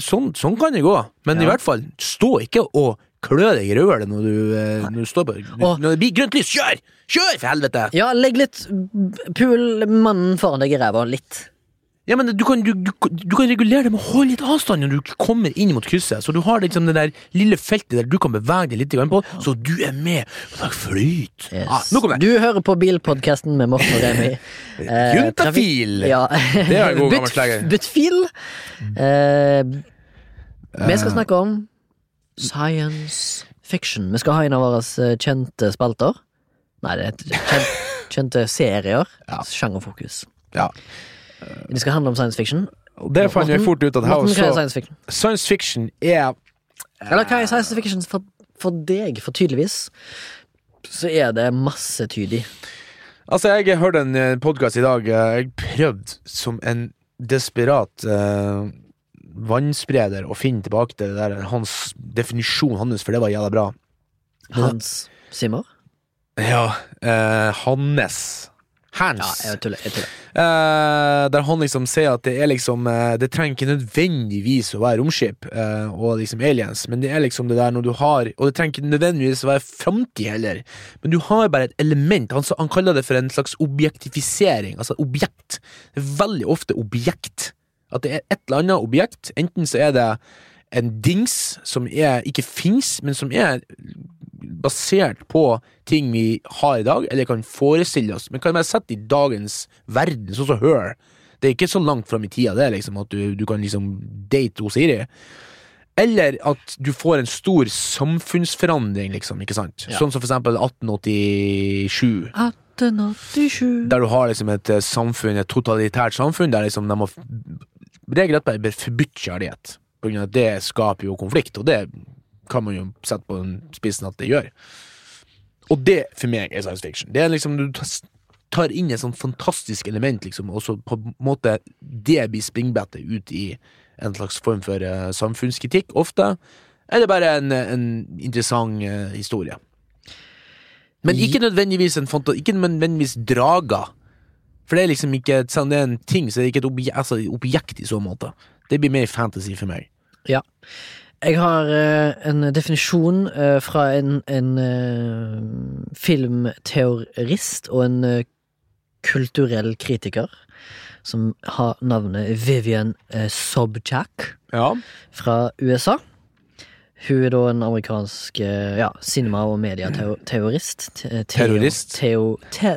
Speaker 2: sånn, sånn kan det gå. Men i hvert fall, stå ikke og klø deg i røret når du, eh, når du står på Når det blir grønt lys, kjør! Kjør, for helvete!
Speaker 1: Ja, legg litt Pul mannen foran deg i ræva litt.
Speaker 2: Ja, men du kan, du, du, du kan regulere det med å holde litt avstand når du kommer inn mot krysset. Så du har liksom det der lille feltet der du kan bevege deg litt på, så du er med. Og flyt.
Speaker 1: Yes.
Speaker 2: Ah, nå kommer jeg.
Speaker 1: Du hører på bilpodkasten med Morten og Remi. Eh,
Speaker 2: Juntafil.
Speaker 1: Ja.
Speaker 2: Det er en god gammel sleger.
Speaker 1: Bytt fil. Eh, vi skal snakke om science fiction. Vi skal ha en av våre eh, kjente spalter. Nei, det heter kjent, kjente serier.
Speaker 2: Ja.
Speaker 1: Sjangerfokus.
Speaker 2: Ja.
Speaker 1: Det skal handle om science fiction.
Speaker 2: Det fant jeg fort ut at her
Speaker 1: er
Speaker 2: også
Speaker 1: science fiction?
Speaker 2: Science fiction er
Speaker 1: Eller hva er science fiction for, for deg? For tydeligvis så er det massetydig.
Speaker 2: Altså, jeg hørte en podkast i dag. eh, Jeg prøvde som en desperat eh, vannspreder og finne tilbake til det der, hans definisjon hans, for det var jævla bra.
Speaker 1: Hans Simmer?
Speaker 2: Ja, eh, Hannes. Hans.
Speaker 1: Ja, jeg tuller. Jeg tuller.
Speaker 2: Eh, der han liksom sier at det er liksom eh, Det trenger ikke nødvendigvis å være romskip eh, og liksom aliens, men det er liksom det der når du har Og det trenger ikke nødvendigvis å være framtid heller, men du har bare et element. Han, han kaller det for en slags objektifisering, altså objekt. Det er veldig ofte objekt. At det er et eller annet objekt. Enten så er det en dings som er, ikke fins, men som er basert på ting vi har i dag, eller kan forestille oss, men kan være sett i dagens verden, sånn som Her. Det er ikke så langt fram i tida, det liksom at du, du kan liksom date Siri. Eller at du får en stor samfunnsforandring, liksom, ikke sant?
Speaker 1: Ja.
Speaker 2: Sånn som for eksempel 1887.
Speaker 1: 1887
Speaker 2: Der du har liksom et eh, samfunn, et totalitært samfunn, der liksom de har f- regelrett bare forbudt kjærlighet. På grunn av at det skaper jo konflikt, og det kan man jo sette på den spissen at det gjør. Og det for meg er science fiction. Det er liksom Du tar inn et sånt fantastisk element, liksom, og så på en måte det blir springbrettet ut i en slags form for uh, samfunnskritikk, ofte. Eller bare en, en interessant uh, historie. Men ikke nødvendigvis en ikke nødvendigvis drager. For det er liksom ikke sånn, det er en ting, så det er ikke et objekt, altså, objekt i så måte. Det blir mer fantasy for meg.
Speaker 1: Ja. Jeg har uh, en definisjon uh, fra en, en uh, filmteorist og en kulturell kritiker som har navnet Vivian Sobchak
Speaker 2: Ja.
Speaker 1: fra USA. Hun er da en amerikansk ja, cinema- og mediateorist. Te-
Speaker 2: Terrorist?
Speaker 1: Teo, te.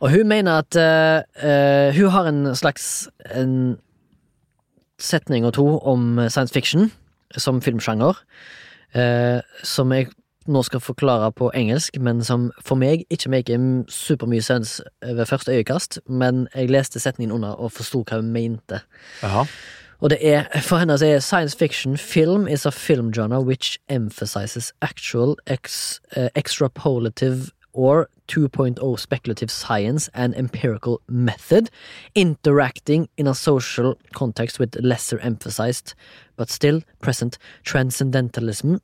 Speaker 1: Og hun mener at eh, Hun har en slags en setning og to om science fiction som filmsjanger, uh, som jeg nå skal forklare på engelsk, men som for meg ikke maker supermye sens ved første øyekast, men jeg leste setningen under og forsto hva hun mente.
Speaker 2: Jaha.
Speaker 1: Og det er, for henne så er science fiction film is a film genre which emphasizes actual ex, uh, extrapolative or 2.0 speculative science and empirical method interacting in a social context with lesser emphasized but still present transcendentalism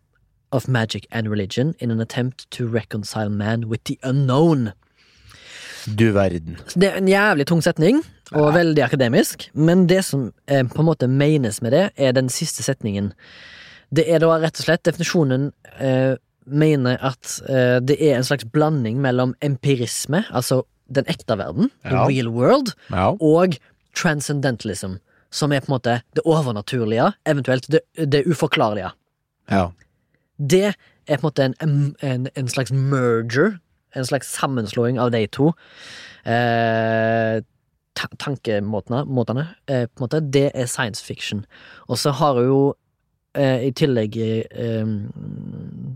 Speaker 1: of magic and religion in an attempt to reconcile man with the unknown.
Speaker 2: Du verden.
Speaker 1: Det er en jævlig tung setning, og veldig akademisk, men det som eh, på en måte menes med det, er den siste setningen. Det er da rett og slett definisjonen eh, mener at eh, det er en slags blanding mellom empirisme, altså den ekte verden, the real world,
Speaker 2: Ja.
Speaker 1: og transcendentalism, som er på en måte det overnaturlige, eventuelt det, det uforklarlige.
Speaker 2: ja.
Speaker 1: Det er på en måte en, en, en slags merger, en slags sammenslåing av de to. Eh, ta tankemåtene, måtene, eh, på en måte, det er science fiction. Og så har hun jo eh, i tillegg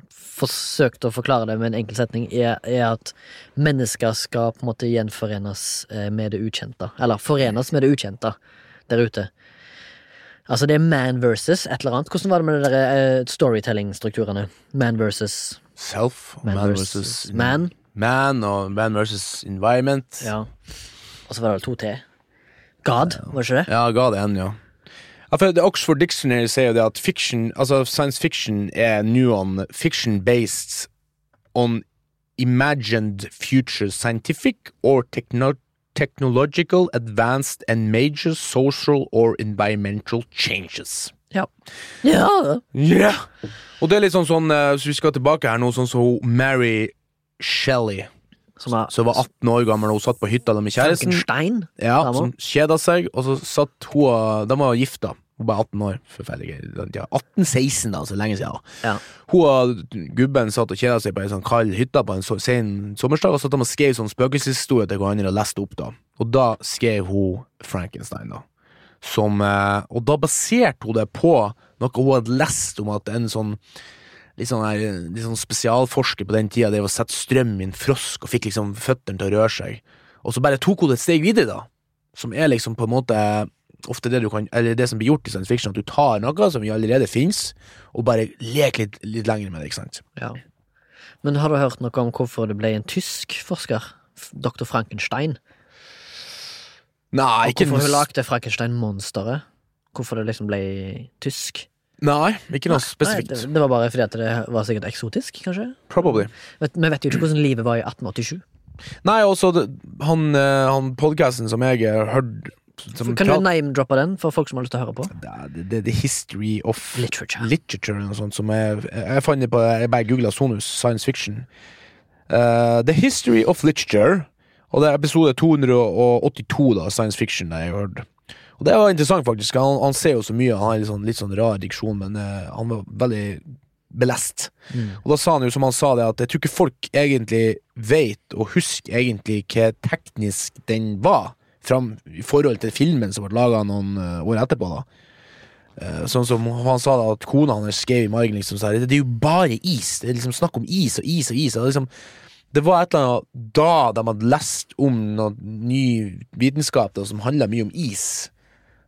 Speaker 1: eh, forsøkt å forklare det med en enkel setning, er, er at mennesker skal på en måte gjenforenes eh, med det ukjente. Eller forenes med det ukjente der ute. Altså, det er man versus et eller annet. Hvordan var det med de eh, storytelling-strukturene? Man versus
Speaker 2: Self
Speaker 1: man,
Speaker 2: man
Speaker 1: versus
Speaker 2: versus
Speaker 1: man.
Speaker 2: Man og man versus environment.
Speaker 1: Ja. Og så var det vel to til. God, var det ikke det?
Speaker 2: Ja, God 1, ja. Ja for Oxford Dictionary sier jo det at fiction, altså science fiction er new on fiction based on imagined future scientific or techno technological advanced and major social or environmental changes.
Speaker 1: Ja. ja.
Speaker 2: Ja! Og det er litt sånn sånn, hvis vi skal tilbake her nå, sånn som så Mary Shelley,
Speaker 1: Som var
Speaker 2: som var 18 år gammel og hun satt på hytta med kjæresten.
Speaker 1: Frankenstein.
Speaker 2: Ja, som kjeda seg, og så satt hun og- De var gifta. Hun var 18 år. Forferdelig gøy. 18-16, da, så lenge siden.
Speaker 1: Ja.
Speaker 2: Hun og gubben satt og kjeda seg på ei sånn kald hytte på en så, sen sommersdag, og satt de og skrev sånn spøkelseshistorie til hverandre og leste opp, da. Og da skrev hun Frankenstein, da. Som eh, Og da baserte hun det på noe hun hadde lest om at en sånn Litt sånn, her, litt sånn spesialforsker på den tida Det var å sette strøm i en frosk og fikk liksom føttene til å røre seg. Og så bare tok hun det et steg videre, da. Som er liksom på en måte ofte det du kan Eller det som blir gjort i science fiction, at du tar noe som allerede fins, og bare leker litt, litt lenger med det, ikke sant.
Speaker 1: Ja. Men har du hørt noe om hvorfor det ble en tysk forsker? Dr. Frankenstein.
Speaker 2: Nei,
Speaker 1: Og hvorfor hun lagde Frankenstein-monsteret. Hvorfor det liksom ble tysk.
Speaker 2: Nei, ikke noe
Speaker 1: Nei,
Speaker 2: spesifikt.
Speaker 1: det, det var bare fordi at det var sikkert eksotisk, kanskje?
Speaker 2: Probably.
Speaker 1: Vet, vi vet jo ikke hvordan livet var i 1887.
Speaker 2: Nei, også han, eh, han podcasten som jeg har hørt som
Speaker 1: Kan du name-droppe den for folk som har lyst til å høre på?
Speaker 2: det, er- The, The History of
Speaker 1: Literature.
Speaker 2: Literature eller noe sånt som jeg, jeg fant det på Jeg bare googla Sonus science fiction. Uh, the History of Literature, og det er episode 282 da, science fiction jeg har hørt. Og det var interessant, faktisk. Han, han ser jo så mye, han har litt sånn, litt sånn rar diksjon, men uh, han var veldig belest.
Speaker 1: Mm.
Speaker 2: Og da sa han jo, som han sa det, at jeg tror ikke folk egentlig vet og husker egentlig hva teknisk den var, fram i forhold til filmen som ble laga noen eh, år etterpå, da. Eh, Sånn som han sa da at kona hans skrev i margen liksom så det, er jo bare is. Det er liksom snakk om is og is og is. Og liksom, det var et eller annet da de hadde lest om noe ny vitenskap da, som handla mye om is.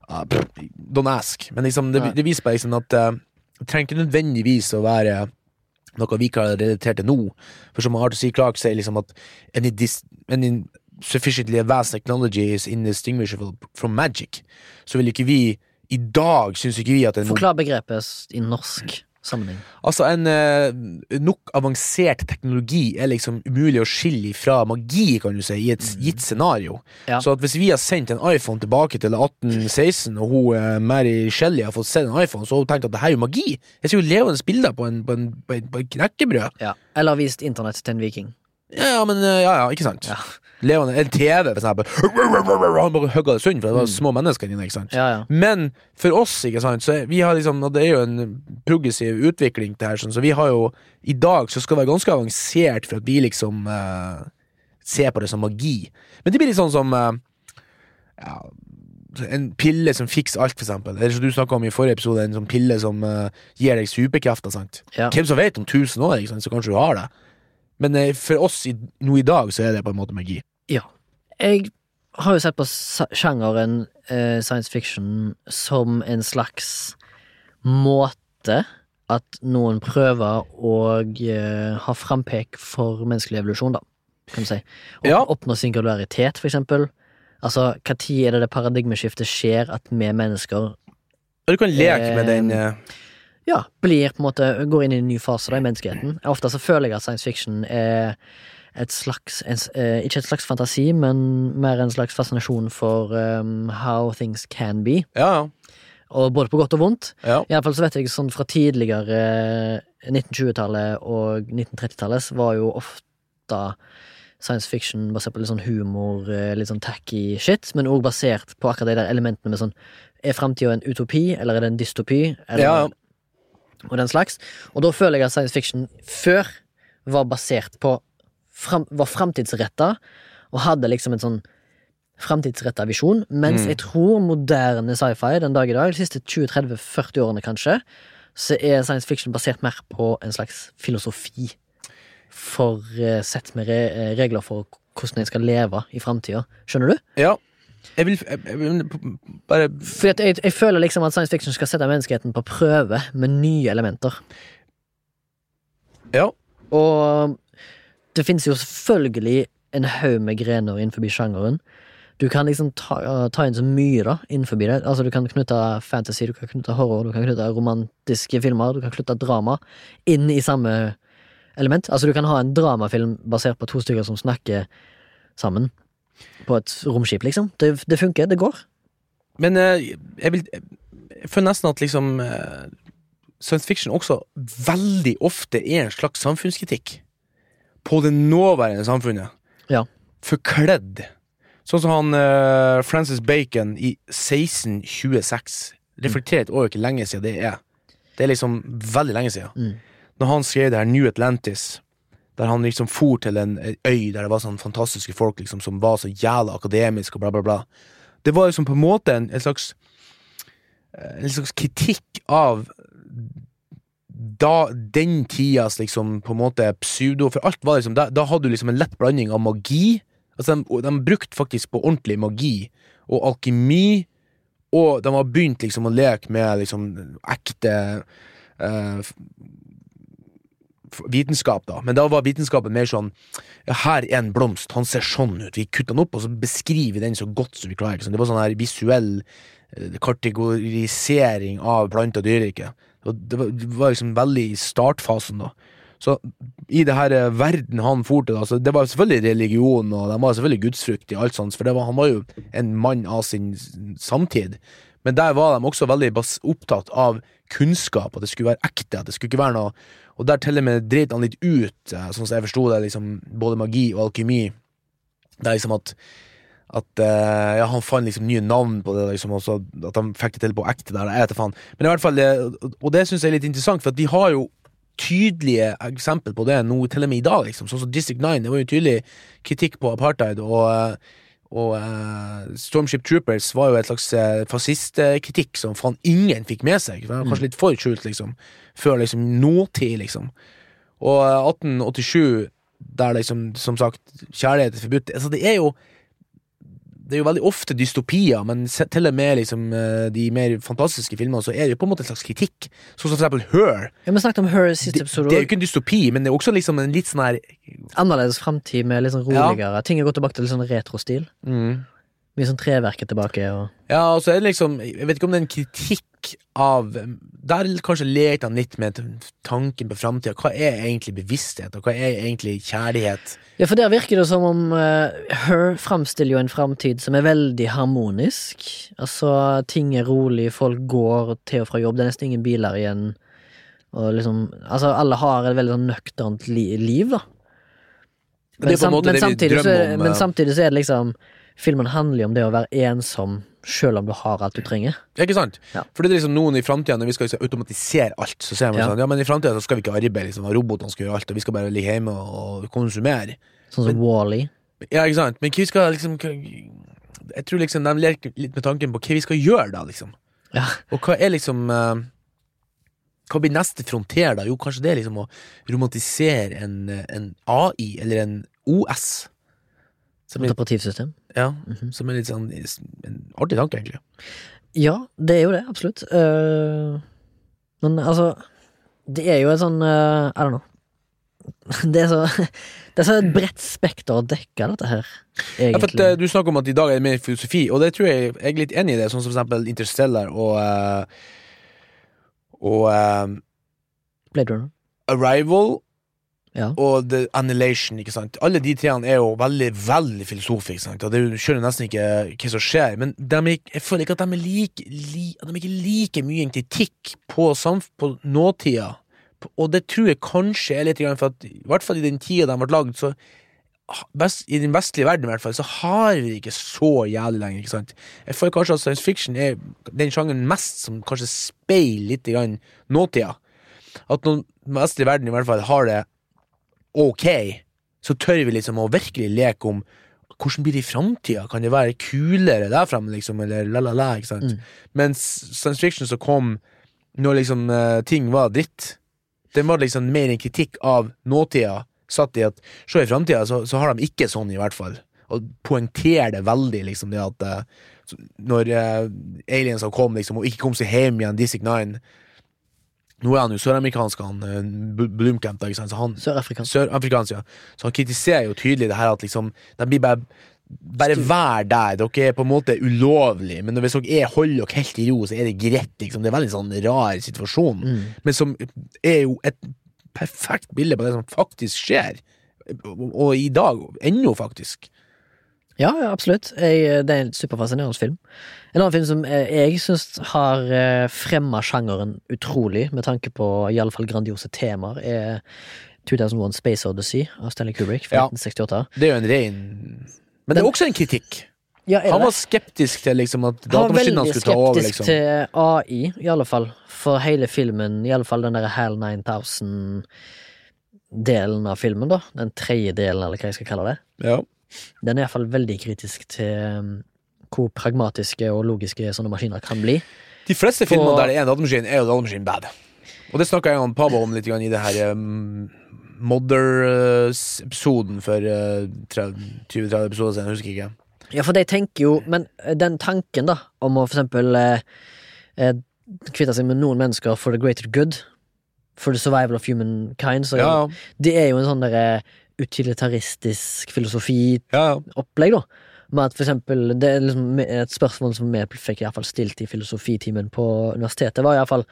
Speaker 2: Ah, don't ask. Men liksom, det, det viser bare liksom at uh, det trenger ikke nødvendigvis å være noe vi kan relatere til nå. For som Arthur C. Clark sier, liksom at any, dis, any sufficiently advanced technology is indistinguishable from magic. Så vil ikke vi i dag syns ikke vi at en
Speaker 1: Forklar begrepet i norsk. Sammenheng?
Speaker 2: Altså, en eh, nok avansert teknologi er liksom umulig å skille fra magi, kan du si, i et gitt scenario.
Speaker 1: Ja.
Speaker 2: Så at hvis vi har sendt en iPhone tilbake til 1816, og hun, eh, Mary Shelley har fått se en iPhone, så har hun tenkt at det her er jo magi. Jeg ser jo levende bilder på en, på en, på en, på en knekkebrød.
Speaker 1: Ja. Eller vist internett til en viking.
Speaker 2: Ja, ja, men eh, ja, ja, ikke sant?
Speaker 1: Ja.
Speaker 2: Levende, en TV, for eksempel. Han bare hugga det sund, for det var små mennesker inne, ikke sant?
Speaker 1: Ja, ja.
Speaker 2: Men for oss, ikke sant, så vi har liksom, og det er jo en progressiv utvikling det her, sånn, så vi har jo I dag så skal det være ganske avansert for at vi liksom eh, ser på det som magi. Men det blir litt sånn som eh, ja, en pille som fikser alt, for eksempel. Eller som du snakka om i forrige episode, en sånn pille som eh, gir deg superkrefter. sant?
Speaker 1: Ja.
Speaker 2: Hvem som vet, om 1000 år, ikke sant, så kanskje du har det. Men eh, for oss i, nå i dag, så er det på en måte magi.
Speaker 1: Ja. Jeg har jo sett på sjangeren eh, science fiction som en slags måte at noen prøver å eh, ha frampek for menneskelig evolusjon, da, kan du si. Å
Speaker 2: Ja.
Speaker 1: Oppnå singularitet, for eksempel. Altså, når er det det paradigmeskiftet skjer at vi mennesker
Speaker 2: du kan leke med
Speaker 1: Eh,
Speaker 2: den eh,
Speaker 1: ja, blir på en måte går inn i en ny fase da, i menneskeheten. Ofte så føler jeg at science fiction er et slags eh, Ikke et slags fantasi, men mer en slags fascinasjon for um, how things can be.
Speaker 2: Ja,
Speaker 1: Og både på godt og vondt.
Speaker 2: ja.
Speaker 1: Iallfall så vet jeg sånn fra tidligere eh, 1920-tallet og 1930-tallet var jo ofte science fiction basert på litt sånn humor, eh, litt sånn tacky shit, men òg basert på akkurat de der elementene med sånn Er framtida en utopi, eller er det en dystopi? Eller,
Speaker 2: Ja.
Speaker 1: Og den slags. Og da føler jeg at science fiction før var basert på fram, Var framtidsretta, og hadde liksom en sånn framtidsretta visjon, mens
Speaker 2: Mm.
Speaker 1: jeg tror moderne sci-fi den dag i dag, de siste 20-30-40 årene kanskje, så er science fiction basert mer på en slags filosofi for uh, sett med re eh, regler for hvordan en skal leve i framtida. Skjønner du?
Speaker 2: ja. Jeg vil, jeg, jeg vil bare
Speaker 1: Fordi jeg, jeg føler liksom at science fiction skal sette menneskeheten på prøve med nye elementer.
Speaker 2: Ja.
Speaker 1: Og det finnes jo selvfølgelig en haug med grener innenfor sjangeren. Du kan liksom ta, ta inn så mye da innenfor det. Altså Du kan knytte fantasy, du kan knytte horror, du kan knytte romantiske filmer, du kan knytte drama inn i samme element. Altså Du kan ha en dramafilm basert på to stykker som snakker sammen på et romskip, liksom. Det, det funker, det går.
Speaker 2: Men eh, jeg vil Jeg føler nesten at liksom eh, Science fiction også veldig ofte er en slags samfunnskritikk. På det nåværende samfunnet.
Speaker 1: Ja.
Speaker 2: Forkledd. Sånn som han uh, Francis Bacon i 1626. Reflekterer et år ikke lenge siden det er. Det er liksom veldig lenge siden.
Speaker 1: Mm.
Speaker 2: Når han skrev det her New Atlantis, der han liksom for til en en øy der det var sånn fantastiske folk liksom som var så jævla akademiske og bla, bla, bla. Det var liksom på en måte en, en slags eh, En slags kritikk av da, den tidas liksom på en måte pseudo For alt var liksom Da, da hadde du liksom en lett blanding av magi Altså de, de brukte faktisk på ordentlig magi og alkemi, og de har begynt liksom å leke med liksom ekte eh, vitenskap, da. Men da var vitenskapen mer sånn Her er en blomst, han ser sånn ut. Vi kutter den opp, og så beskriver vi den så godt som vi klarer. Liksom. Det var sånn her visuell eh, kategorisering av plante- og dyreriket. Og det var, liksom veldig i startfasen, da. Så i det her eh, verden han for til, så det var selvfølgelig religion, og de var selvfølgelig gudsfrukt i alt sånt, for var, han var jo en mann av sin samtid. Men der var de også veldig opptatt av kunnskap, at det skulle være ekte, at det skulle ikke være noe Og der til og med dreit han litt ut, eh, sånn som jeg forsto det, liksom, både magi og alkymi. Det er liksom at at eh, ja, han fant liksom nye navn på det, liksom, også, at han fikk det til på ekte der. Jeg vet faen. Men i hvert fall, det, og det syns jeg er litt interessant, for vi har jo tydelige eksempel på det nå, til og med i dag, liksom. Sånn som District 9, det var jo tydelig kritikk på apartheid, og, eh, og uh, Stormship Troopers var jo et slags eh, fascistkritikk som faen ingen fikk med seg. Det var kanskje litt for skjult, liksom. Før liksom nåtid, liksom. Og uh, 1887, der liksom, som sagt, kjærlighet er forbudt. Altså, det er jo det er jo veldig ofte dystopier, men til og med liksom, eh, de mer fantastiske filmene, så er det jo på en måte en slags kritikk. Sånn som for eksempel Her.
Speaker 1: Ja, men snakket om Her siste
Speaker 2: Det,
Speaker 1: episode.
Speaker 2: det er jo ikke en dystopi, men det er også liksom en litt sånn her
Speaker 1: Annerledes framtid med litt sånn roligere. Ting er gått tilbake til litt sånn retrostil. Mye sånn treverket tilbake og
Speaker 2: Ja, og så er det liksom Jeg vet ikke om det er en kritikk kritikk av Der kanskje lekte han litt med tanken på framtida. Hva er egentlig bevissthet, og hva er egentlig kjærlighet?
Speaker 1: Ja, for der virker det som om uh, Her framstiller jo en framtid som er veldig harmonisk. Altså, ting er rolig, folk går til og fra jobb, det er nesten ingen biler igjen. Og liksom Altså, alle har et veldig sånn nøkternt li liv, da.
Speaker 2: Det er på en
Speaker 1: sam-
Speaker 2: vi
Speaker 1: samtidig så, men samtidig så er det liksom Filmen handler jo om det å være ensom selv om du har alt du trenger.
Speaker 2: Ikke sant?
Speaker 1: Ja.
Speaker 2: For det er liksom noen i framtida, når vi skal liksom automatisere alt, så ser man
Speaker 1: Ja.
Speaker 2: sånn Ja, men i framtida skal vi ikke arbeide, liksom, og robotene skal gjøre alt, og vi skal bare ligge hjemme og, konsumere.
Speaker 1: Sånn som Wall-E.
Speaker 2: Ja, ikke sant? Men hva vi skal liksom Jeg tror liksom de leker litt med tanken på hva vi skal gjøre, da, liksom.
Speaker 1: Ja.
Speaker 2: Og hva er liksom eh, Hva blir neste fronter, da? Jo, kanskje det er liksom å romantisere en, eh, en AI, eller en OS. Som er,
Speaker 1: Operativsystem.
Speaker 2: Ja,
Speaker 1: Mhm.
Speaker 2: som er litt sånn en artig tanke, egentlig.
Speaker 1: Ja, det er jo det, absolutt. Uh, men altså Det er jo et sånn uh, I don't know. Det er så Det er så et bredt spekter å dekke, dette her,
Speaker 2: Ja, for eh, du snakker om at i dag er det mer filosofi, og det tror jeg jeg er litt enig i det, sånn som for eksempel Interstellar og Og um,
Speaker 1: Blade Runner.
Speaker 2: Arrival
Speaker 1: Ja.
Speaker 2: og The Annihilation, ikke sant. Alle de treene er jo veldig, veldig filosofiske, ikke sant. Og du skjønner nesten ikke hva som skjer, men er, jeg føler ikke at de er like, li, at de ikke like mye en kritikk på, på nåtida. Og det tror jeg kanskje er litt for at, i hvert fall i den tida de ble lagd, så best, I den vestlige verden, i hvert fall, så har vi det ikke så jævlig lenger, ikke sant. Jeg føler kanskje at science fiction er den sjangeren mest som kanskje speiler litt nåtida. At den vestlige verden i hvert fall har det ok, så tør vi liksom å virkelig leke om hvordan blir det i framtida? Kan det være kulere der framme, liksom, eller la-la-la, ikke sant?
Speaker 1: Mm.
Speaker 2: Mens science fiction som kom når liksom eh, ting var dritt, den var liksom mer en kritikk av nåtida, satt i at se i framtida, så, så har de ikke sånn, i hvert fall. Og poengterer det veldig, liksom, det at eh, så- når uh, har kom, liksom, og ikke kom seg hjem igjen, Disic 9 Nå er han jo søramerikansk, han uh, Blumkamp,
Speaker 1: Sørafrikansk.
Speaker 2: Sørafrikansk, ja. Så han kritiserer jo tydelig det her at liksom De blir bare bare vær der. Dere er på en måte ulovlig, men hvis dere er, holder dere helt i ro, så er det greit. Liksom. Det er veldig sånn rar situasjon,
Speaker 1: Mm.
Speaker 2: men som er jo et perfekt bilde på det som faktisk skjer. Og, og i dag ennå, faktisk.
Speaker 1: Ja, ja, absolutt. Jeg, det er en superfascinerende film. En annen film som eh, jeg syns har eh, fremma sjangeren utrolig, med tanke på iallfall grandiose temaer, er 2001 Space Odyssey av Stanley Kubrick fra
Speaker 2: Ja.
Speaker 1: 1968.
Speaker 2: Det er jo en rein Men det er også en kritikk.
Speaker 1: Ja,
Speaker 2: Han var skeptisk til liksom at
Speaker 1: Han var
Speaker 2: datamaskinene
Speaker 1: veldig
Speaker 2: skulle ta over.
Speaker 1: skeptisk
Speaker 2: Liksom.
Speaker 1: til AI, i alle fall. For hele filmen, i alle fall den der HAL 9000-delen av filmen, da. Den tredje delen, eller hva jeg skal kalle det.
Speaker 2: Ja.
Speaker 1: Den er iallfall veldig kritisk til um, hvor pragmatiske og logiske sånne maskiner kan bli.
Speaker 2: De fleste
Speaker 1: For,
Speaker 2: filmene der det er en datamaskin, er jo datamaskin bad. Og det snakka jeg om Pabo om litt i det her um, Mother-episoden for uh, 20-30 episoder siden, jeg husker ikke.
Speaker 1: Ja, for de tenker jo Men eh, den tanken, da, om å for eksempel eh, eh, kvitte seg med noen mennesker for the greater good, for the survival of humankind, så
Speaker 2: Ja,
Speaker 1: det er jo en sånn derre utilitaristisk filosofi-opplegg,
Speaker 2: ja.
Speaker 1: da. Med at for eksempel, det er liksom Et spørsmål som vi fikk i hvert fall stilt i filosofitimen på universitetet, var iallfall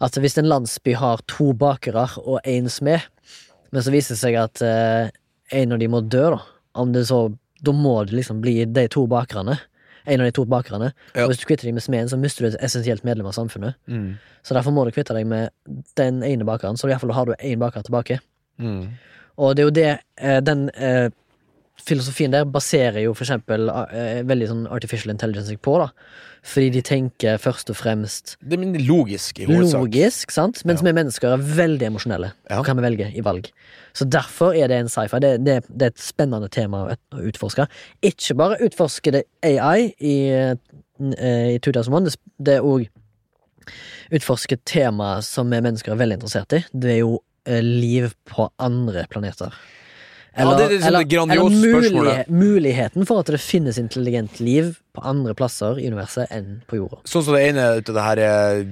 Speaker 1: at hvis en landsby har to bakere og én smed, men så viser det seg at eh, en av de må dø, da. Om det så Da må det liksom bli de to bakerne. En av de to bakerne.
Speaker 2: Ja.
Speaker 1: Og hvis du kvitter deg med smeden, så mister du et essensielt medlem av samfunnet.
Speaker 2: Mm.
Speaker 1: Så derfor må du kvitte deg med den ene bakeren, så i hvert fall har du én baker tilbake.
Speaker 2: Mm.
Speaker 1: Og det er jo det eh, den eh, filosofien der baserer jo for eksempel eh, veldig sånn artificial intelligence på, da. Fordi de tenker først og fremst
Speaker 2: Det er logisk i hovedsak.
Speaker 1: logisk, sant? Mens
Speaker 2: Ja.
Speaker 1: vi mennesker er veldig emosjonelle.
Speaker 2: Ja.
Speaker 1: Og kan vi velge i valg. Så derfor er det en sci-fi. Det, det, det er et spennende tema å, utforske. Ikke bare utforske det AI i, i 2001, det, er òg utforske temaer tema som vi mennesker er veldig interessert i. Det er jo liv på andre planeter.
Speaker 2: Ja, det er liksom det grandiose spørsmålet.
Speaker 1: mulighe- muligheten for at det finnes intelligent liv på andre plasser i universet enn på jorda.
Speaker 2: Sånn som det ene av det her eh,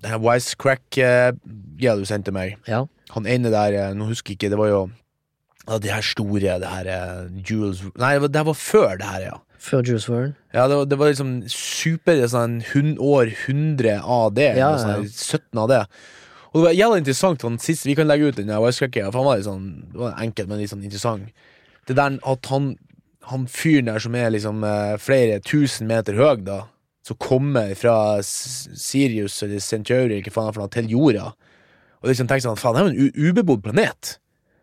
Speaker 2: Det her Wisecrack-greia du sendte meg.
Speaker 1: Ja.
Speaker 2: Han ene der, eh, nå husker jeg ikke, det var jo ja, det her store, det her eh, Jules Nei, det her var før det her, ja.
Speaker 1: Før Jules Verne?
Speaker 2: Ja, det var, det var liksom super sånn hun, år 100 av det.
Speaker 1: Ja,
Speaker 2: eller sånn,
Speaker 1: ja.
Speaker 2: 17 av det. Og det var jævlig interessant. Han siste, vi kan legge ut den for han var litt sånn Det var enkelt, men litt sånn interessant. Det der at han, han fyren der som er liksom eh, flere tusen meter høy, da, som kommer fra Sirius eller Centauri eller hva faen for noe, til jorda, og liksom tenker sånn Faen, det er jo en ubebodd planet.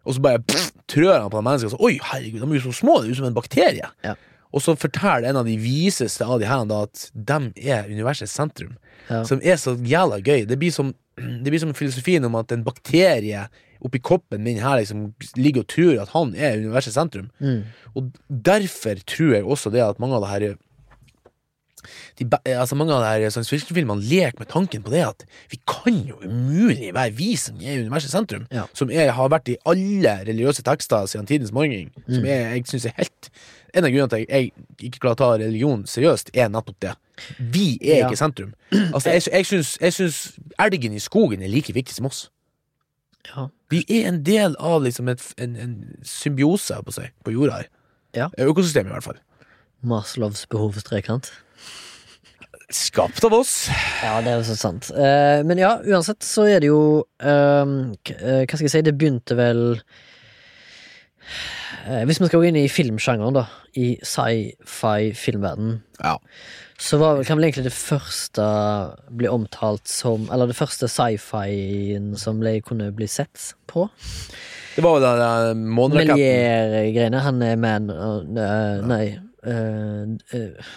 Speaker 2: Og så bare pff, trør han på de menneskene så Oi, herregud, de er jo så små, det er jo som en bakterie.
Speaker 1: Ja.
Speaker 2: Og så forteller en av de viseste av de her da at de er universets sentrum.
Speaker 1: Ja.
Speaker 2: Som er så jævla gøy. Det blir som, det blir som filosofien om at en bakterie oppi koppen min her liksom ligger og tror at han er universets sentrum.
Speaker 1: Mm.
Speaker 2: Og derfor tror jeg også det at mange av det her de, altså Mange av de her science fiction-filmene leker med tanken på det at vi kan jo umulig være vi som er universets sentrum.
Speaker 1: Ja.
Speaker 2: Som er, har vært i alle religiøse tekster siden tidens morgen.
Speaker 1: Mm.
Speaker 2: Som er, jeg synes er helt En av grunnene til at jeg, ikke klarer å ta religion seriøst, er nettopp det. Vi er
Speaker 1: Ja.
Speaker 2: ikke sentrum. Altså, jeg, jeg, syns, jeg syns elgen i skogen er like viktig som oss.
Speaker 1: Ja.
Speaker 2: Vi er en del av liksom et, en, en symbiose på, seg, på jorda her.
Speaker 1: Ja.
Speaker 2: Økosystemet, i hvert fall.
Speaker 1: Maslows behovstrekant.
Speaker 2: Skapt av oss.
Speaker 1: Ja, det er jo så sant. Eh, men ja, uansett så er det jo ehm, eh, Hva skal jeg si, det begynte vel Hvis vi skal gå inn i filmsjangeren, da, i sci-fi-filmverden,
Speaker 2: Ja.
Speaker 1: så var, kan vel egentlig det første bli omtalt som Eller det første sci-fien som ble, kunne bli sett på.
Speaker 2: Det var jo den der måneraketten.
Speaker 1: Melier-greiene. Han er man uh, Nei. Uh, uh,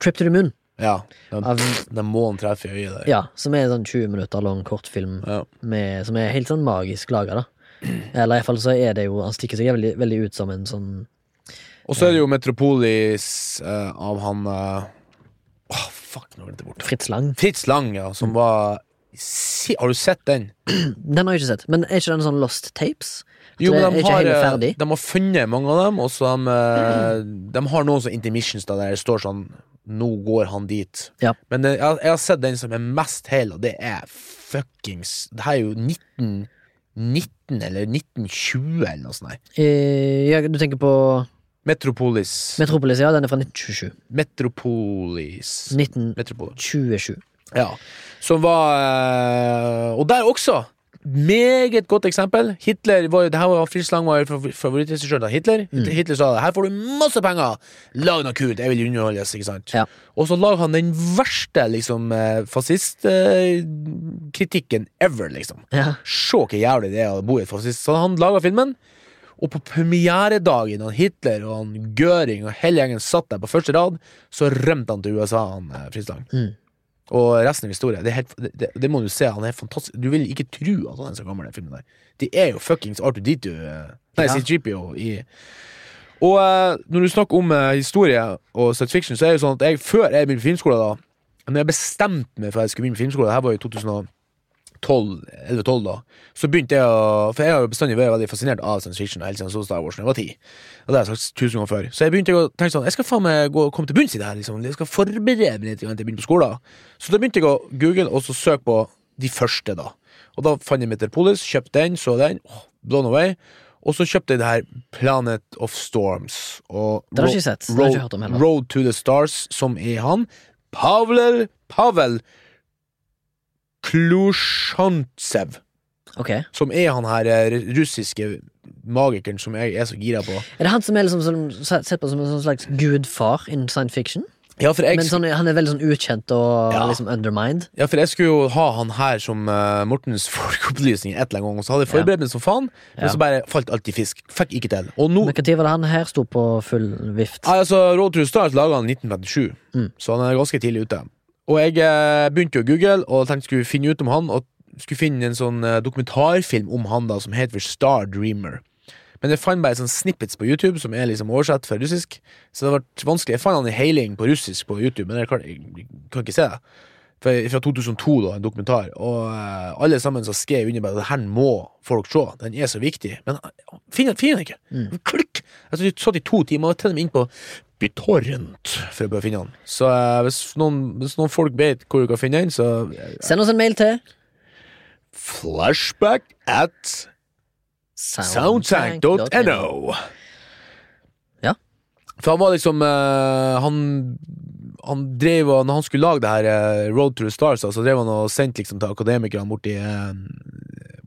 Speaker 1: Trip to the Moon.
Speaker 2: Ja. Den,
Speaker 1: Av,
Speaker 2: den månen treffer i øyet der.
Speaker 1: ja, som er en sånn 20 minutter lang kortfilm
Speaker 2: Ja.
Speaker 1: med, som er helt sånn magisk laga, da. Eller iallfall så er det jo Han stikker seg veldig, veldig ut som en sånn
Speaker 2: Og så er det jo Metropolis uh, av han uh, oh, fuck, nå glemte jeg bort.
Speaker 1: Fritz Lang.
Speaker 2: Fritz Lang, ja, som var si, Har du sett den?
Speaker 1: Den har jeg ikke sett, men er ikke den sånn Lost Tapes? At
Speaker 2: Jo, men de har, eh, de har funnet mange av dem, og så de, mm. de har noen sånne intermissions der det står sånn Nå går han dit.
Speaker 1: Ja.
Speaker 2: Men eh, jeg, jeg har sett den som er mest hel, og det er fuckings Det her er jo 1919 eller 1920 eller noe sånt. der
Speaker 1: Eh, ja, du tenker på
Speaker 2: Metropolis.
Speaker 1: Metropolis, ja. Den er fra 1927.
Speaker 2: Metropolis.
Speaker 1: 1927.
Speaker 2: Metropolis. Ja. Som var eh, Og der også! Meget godt eksempel. Hitler var det her var Fritz Lang var favorittregissøren av Hitler. Hitler. Hitler sa. Her får du masse penger! Lag noe kult! Jeg vil underholdes, ikke sant?
Speaker 1: Ja.
Speaker 2: Og så lager han den verste liksom eh, ever, liksom.
Speaker 1: Ja.
Speaker 2: Se hvor jævlig det er å bo i et fascist. Så han laga filmen, og på premieredagen han Hitler og han Göring og hele gjengen satt der på første rad, så rømte han til USA, han eh, Fritz Lang.
Speaker 1: Mm.
Speaker 2: Og resten av historien, det, helt, det, det, det må du se. Han er fantastisk. Du vil ikke tro at han er så gammel, den filmen der. Det er jo fuckings Arthur Ditu eh, Nei,
Speaker 1: Ja.
Speaker 2: C3PO i Og uh, når du snakker om uh, historie og science fiction, så er det jo sånn at jeg, før jeg begynte på filmskole, da Når jeg bestemte meg for at jeg skulle begynne på filmskole, det her var jo 2012, 11-12 da, så begynte jeg å For jeg har jo bestandig vært veldig fascinert av science fiction helt siden Star Wars da jeg var ti. Og det har jeg sagt tusen ganger før. Så jeg begynte å tenke sånn Jeg skal faen meg gå, komme til bunns i det her. liksom Jeg skal forberede meg litt til jeg begynner på skolen. Så da begynte jeg å google og så søke på de første, da. Og da fant jeg Metropolis, kjøpte den, så den. Oh, blown away. Og så kjøpte jeg det her Planet of Storms. Og Road,
Speaker 1: om heller.
Speaker 2: Road to the Stars, som er han. Pavel Pavel Klusjantsev.
Speaker 1: Okay.
Speaker 2: Som er han her eh, russiske magikeren som jeg er så gira på.
Speaker 1: Er det han som er liksom som, sett på som en sånn slags gudfar innen science fiction?
Speaker 2: Ja, jeg,
Speaker 1: Men sånn, han er veldig sånn ukjent og
Speaker 2: Ja.
Speaker 1: liksom undermined.
Speaker 2: ja, for jeg skulle jo ha han her som uh, Mortens folkeopplysning et eller annet gang, og så hadde jeg forberedt meg som faen, men så bare falt alt i fisk. Fikk ikke til. Og nå
Speaker 1: Men Når var det han her sto på full vift?
Speaker 2: Ja, altså, Rådhus Stars laga han i 1957,
Speaker 1: Mm.
Speaker 2: så han er ganske tidlig ute. Og jeg eh, begynte å google og tenkte skulle finne ut om han, og skulle finne en sånn eh, dokumentarfilm om han da som heter Star Dreamer. Men jeg fant bare sånn snippets på YouTube som er liksom oversatt fra russisk. Så det ble vanskelig. Jeg fant han i heiling på russisk på YouTube, men jeg kan, jeg kan ikke se det. Fra 2002, da, en dokumentar. Og eh, alle sammen som skrev under bare at her må folk se. Den er så viktig. Men uh, finner den ikke.
Speaker 1: Mm.
Speaker 2: Klikk! Jeg satt i to timer og til og med inn på BitTorrent for å finne den. Så eh, hvis, noen, hvis noen folk vet hvor du kan finne den, så eh,
Speaker 1: Send oss en mail til
Speaker 2: Flashback at soundtank.no.
Speaker 1: Ja.
Speaker 2: For han var liksom eh, Han han drev og, Når han skulle lage det her Road to the Stars, da, så drev han og sendte liksom til akademikerne borti, uh,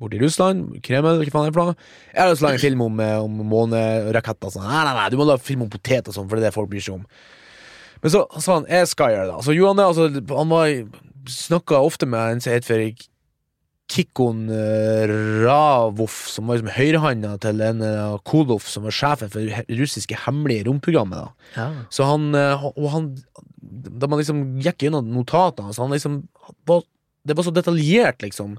Speaker 2: borti Russland. Kreml, hva faen er det for noe? Jeg har lyst til å lage en film om, eh, om måneraketter. og Sånn. Nei, nei, nei, du må lage film om potet og sånn, for det er det folk bryr seg om. Men så sa han jeg skal gjøre det. Altså, Johan altså, han var snakka ofte med en som het for Kikon uh, Ravov, som var liksom høyrehånda til en uh, Kolov, som var sjefen for det russiske hemmelige romprogrammet. da
Speaker 1: Ja.
Speaker 2: så han, eh, og han Da man liksom gikk gjennom notatene hans, han liksom var, Det var så detaljert, liksom.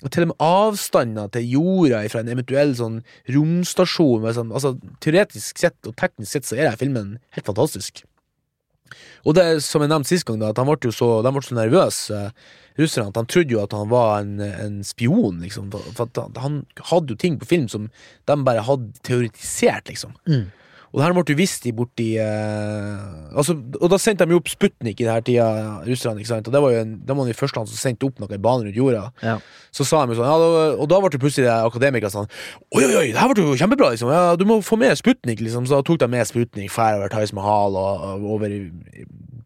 Speaker 2: Og til og med avstander til jorda fra en eventuell sånn romstasjon sånn, altså, Teoretisk sett og teknisk sett så er denne filmen helt fantastisk. Og det som jeg nevnte sist gang, da, at han ble jo så, de ble så nervøse, eh, russerne, at han trodde jo at han var en, en spion, liksom. For, for han, han hadde jo ting på film som de bare hadde teoretisert, liksom.
Speaker 1: Mm.
Speaker 2: Og det her ble visst i borti eh, altså, Og da sendte de jo opp Sputnik i denne tida, russerne. ikke sant? Og det var jo en, de var de første som sendte opp noe i bane rundt jorda.
Speaker 1: Ja.
Speaker 2: Så sa de jo sånn, ja, da, og da ble det plutselig det akademikere sånn Oi, oi, oi, det her ble jo kjempebra, liksom. Ja, du må få med Sputnik, liksom. Så da tok de med Sputnik, fær over Taj Mahal og, og over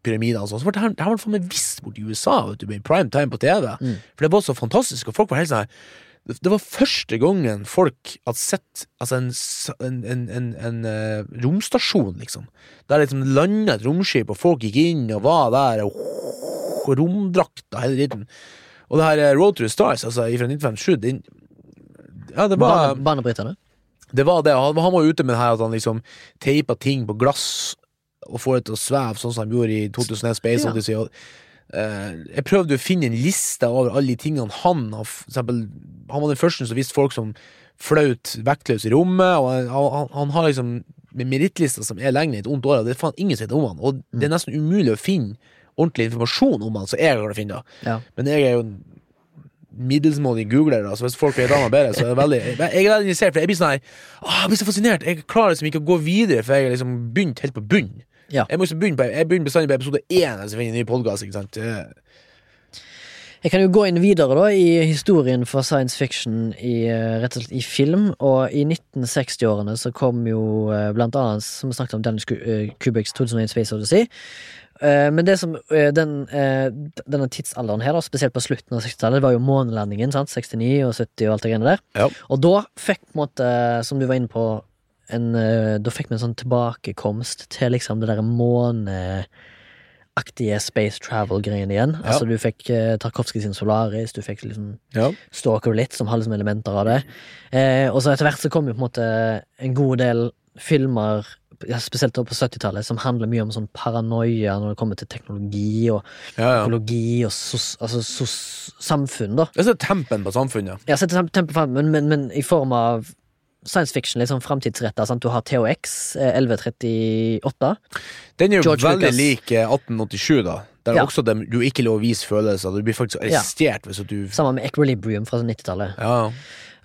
Speaker 2: pyramidene og sånn. Så ble det her, det her ble faen meg visst borti USA, vet du, i prime time på TV. For det var så fantastisk, og folk var helt sånn det det var første gangen folk hadde sett altså en, en, en, en, en eh, romstasjon, liksom. Der liksom landa et romskip, og folk gikk inn og var der, og, og romdrakter hele tiden. Og det her eh, Road to the Stars, altså fra 1957, den Ja, det var
Speaker 1: banebryterne.
Speaker 2: det var det. Han, han var ute med det her at han liksom teipa ting på glass og får det til å sveve, sånn som han gjorde i 2001 Space Odyssey. Eh, jeg prøvde å finne en liste over alle de tingene han har eksempel, Han var den første som visste folk som flaut vektløs i rommet, og han, han, han har liksom med merittlista som er lengre enn et ondt år, og det er faen ingen som vet om han. Og det er nesten umulig å finne ordentlig informasjon om han, så jeg klarer å finne. det.
Speaker 1: Ja.
Speaker 2: Men jeg er jo en middelsmålig googler, så hvis folk vet annet bedre, så er det veldig Jeg er veldig interessert, for jeg blir sånn her Jeg blir så fascinert. Jeg klarer liksom ikke å gå videre, for jeg har liksom begynt helt på bunn.
Speaker 1: Ja.
Speaker 2: Jeg må begynne på Jeg begynner bestandig på episode én, altså, finner en ny. Eh,
Speaker 1: Jeg kan jo gå inn videre da i historien for science fiction i, eh, rett og slett i film. Og i 1960-årene så kom jo eh, blant annet, som vi snakket om, Dennis eh, 2001 Space Odyssey. Men det som den, denne tidsalderen her, da, spesielt på slutten av 60-tallet, det var jo månelandingen. sant? 69 og 70 og alt det greiene der.
Speaker 2: Ja.
Speaker 1: Og da fikk på en måte, som du var inne på, en, eh, da fikk vi en sånn tilbakekomst til liksom det derre måneaktige space travel-greiene igjen.
Speaker 2: Ja.
Speaker 1: Altså Du fikk eh, Tarkovskij sin Solaris, du fikk liksom
Speaker 2: ja.
Speaker 1: Stalker litt, som har liksom elementer av det. Eh, og så etter hvert så kom jo på en måte en god del filmer, ja, spesielt på 70-tallet, som handler mye om sånn paranoia når det kommer til teknologi og
Speaker 2: ja,
Speaker 1: økologi og sos, altså sos, samfunn, da.
Speaker 2: Jeg setter tempen på samfunnet.
Speaker 1: Ja, setter men, men, men i form av science fiction, litt sånn framtidsretta. Du har THX, eh, 1138.
Speaker 2: Den er jo
Speaker 1: George
Speaker 2: veldig
Speaker 1: Lucas.
Speaker 2: lik eh, 1887, da. Der er
Speaker 1: Ja.
Speaker 2: også dem, du ikke lov å vise følelser. Du blir faktisk
Speaker 1: Ja.
Speaker 2: arrestert hvis at du
Speaker 1: Sammen med Equilibrium fra 90-tallet.
Speaker 2: Ja.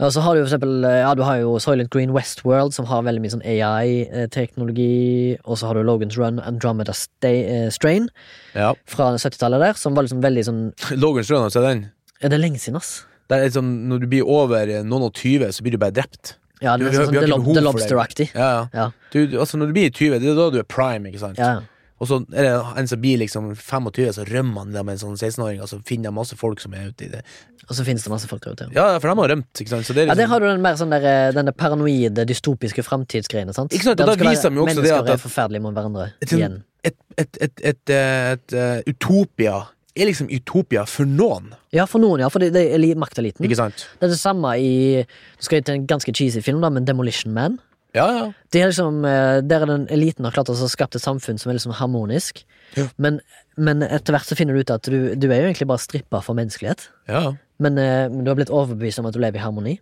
Speaker 1: Og så har du for eksempel eh, Ja, du har jo Soylent Green Westworld, som har veldig mye sånn AI-teknologi. Og så har du Logan's Run Andromeda Sta eh, Strain
Speaker 2: ja.
Speaker 1: fra 70-tallet der, som var liksom veldig sånn
Speaker 2: Logans Run, har du sett den?
Speaker 1: Er det lenge siden, ass?
Speaker 2: Det er liksom, når du blir over eh, noen og tyve, så blir du bare drept.
Speaker 1: Ja, det er sånn The, Lob
Speaker 2: det.
Speaker 1: Lobster-aktig.
Speaker 2: Ja, ja.
Speaker 1: Ja,
Speaker 2: Du, altså Når du blir 20, det er da du er prime, ikke sant?
Speaker 1: ja.
Speaker 2: Og så er det en som blir liksom 25, så rømmer han der med en sånn 16-åring, og så finner de masse folk som er ute i det.
Speaker 1: Og så finnes det masse folk der ute.
Speaker 2: Ja, for de har rømt, ikke sant? Så det er
Speaker 1: Ja, der
Speaker 2: liksom,
Speaker 1: har du den mer sånn der, eh, denne paranoide, dystopiske framtidsgreiene. sant?
Speaker 2: Ikke sant, og da viser de jo også det
Speaker 1: mennesker
Speaker 2: at-
Speaker 1: er forferdelige mot hverandre.
Speaker 2: Et
Speaker 1: Igjen.
Speaker 2: et, et, et, et, et, eh, utopia er liksom utopia for noen,
Speaker 1: Ja, for noen, ja. For det, det er eli- makteliten.
Speaker 2: ikke sant?
Speaker 1: Det er det samme i Nå skal jeg til en ganske cheesy film, da, men Demolition Man.
Speaker 2: Ja, ja.
Speaker 1: Det er liksom, eh, Der er den eliten har klart å skapt et samfunn som er liksom harmonisk.
Speaker 2: Ja.
Speaker 1: Men, men etter hvert så finner du ut at du, du er jo egentlig bare strippa for menneskelighet.
Speaker 2: ja.
Speaker 1: Men, uh, du har blitt overbevist om at du lever i harmoni.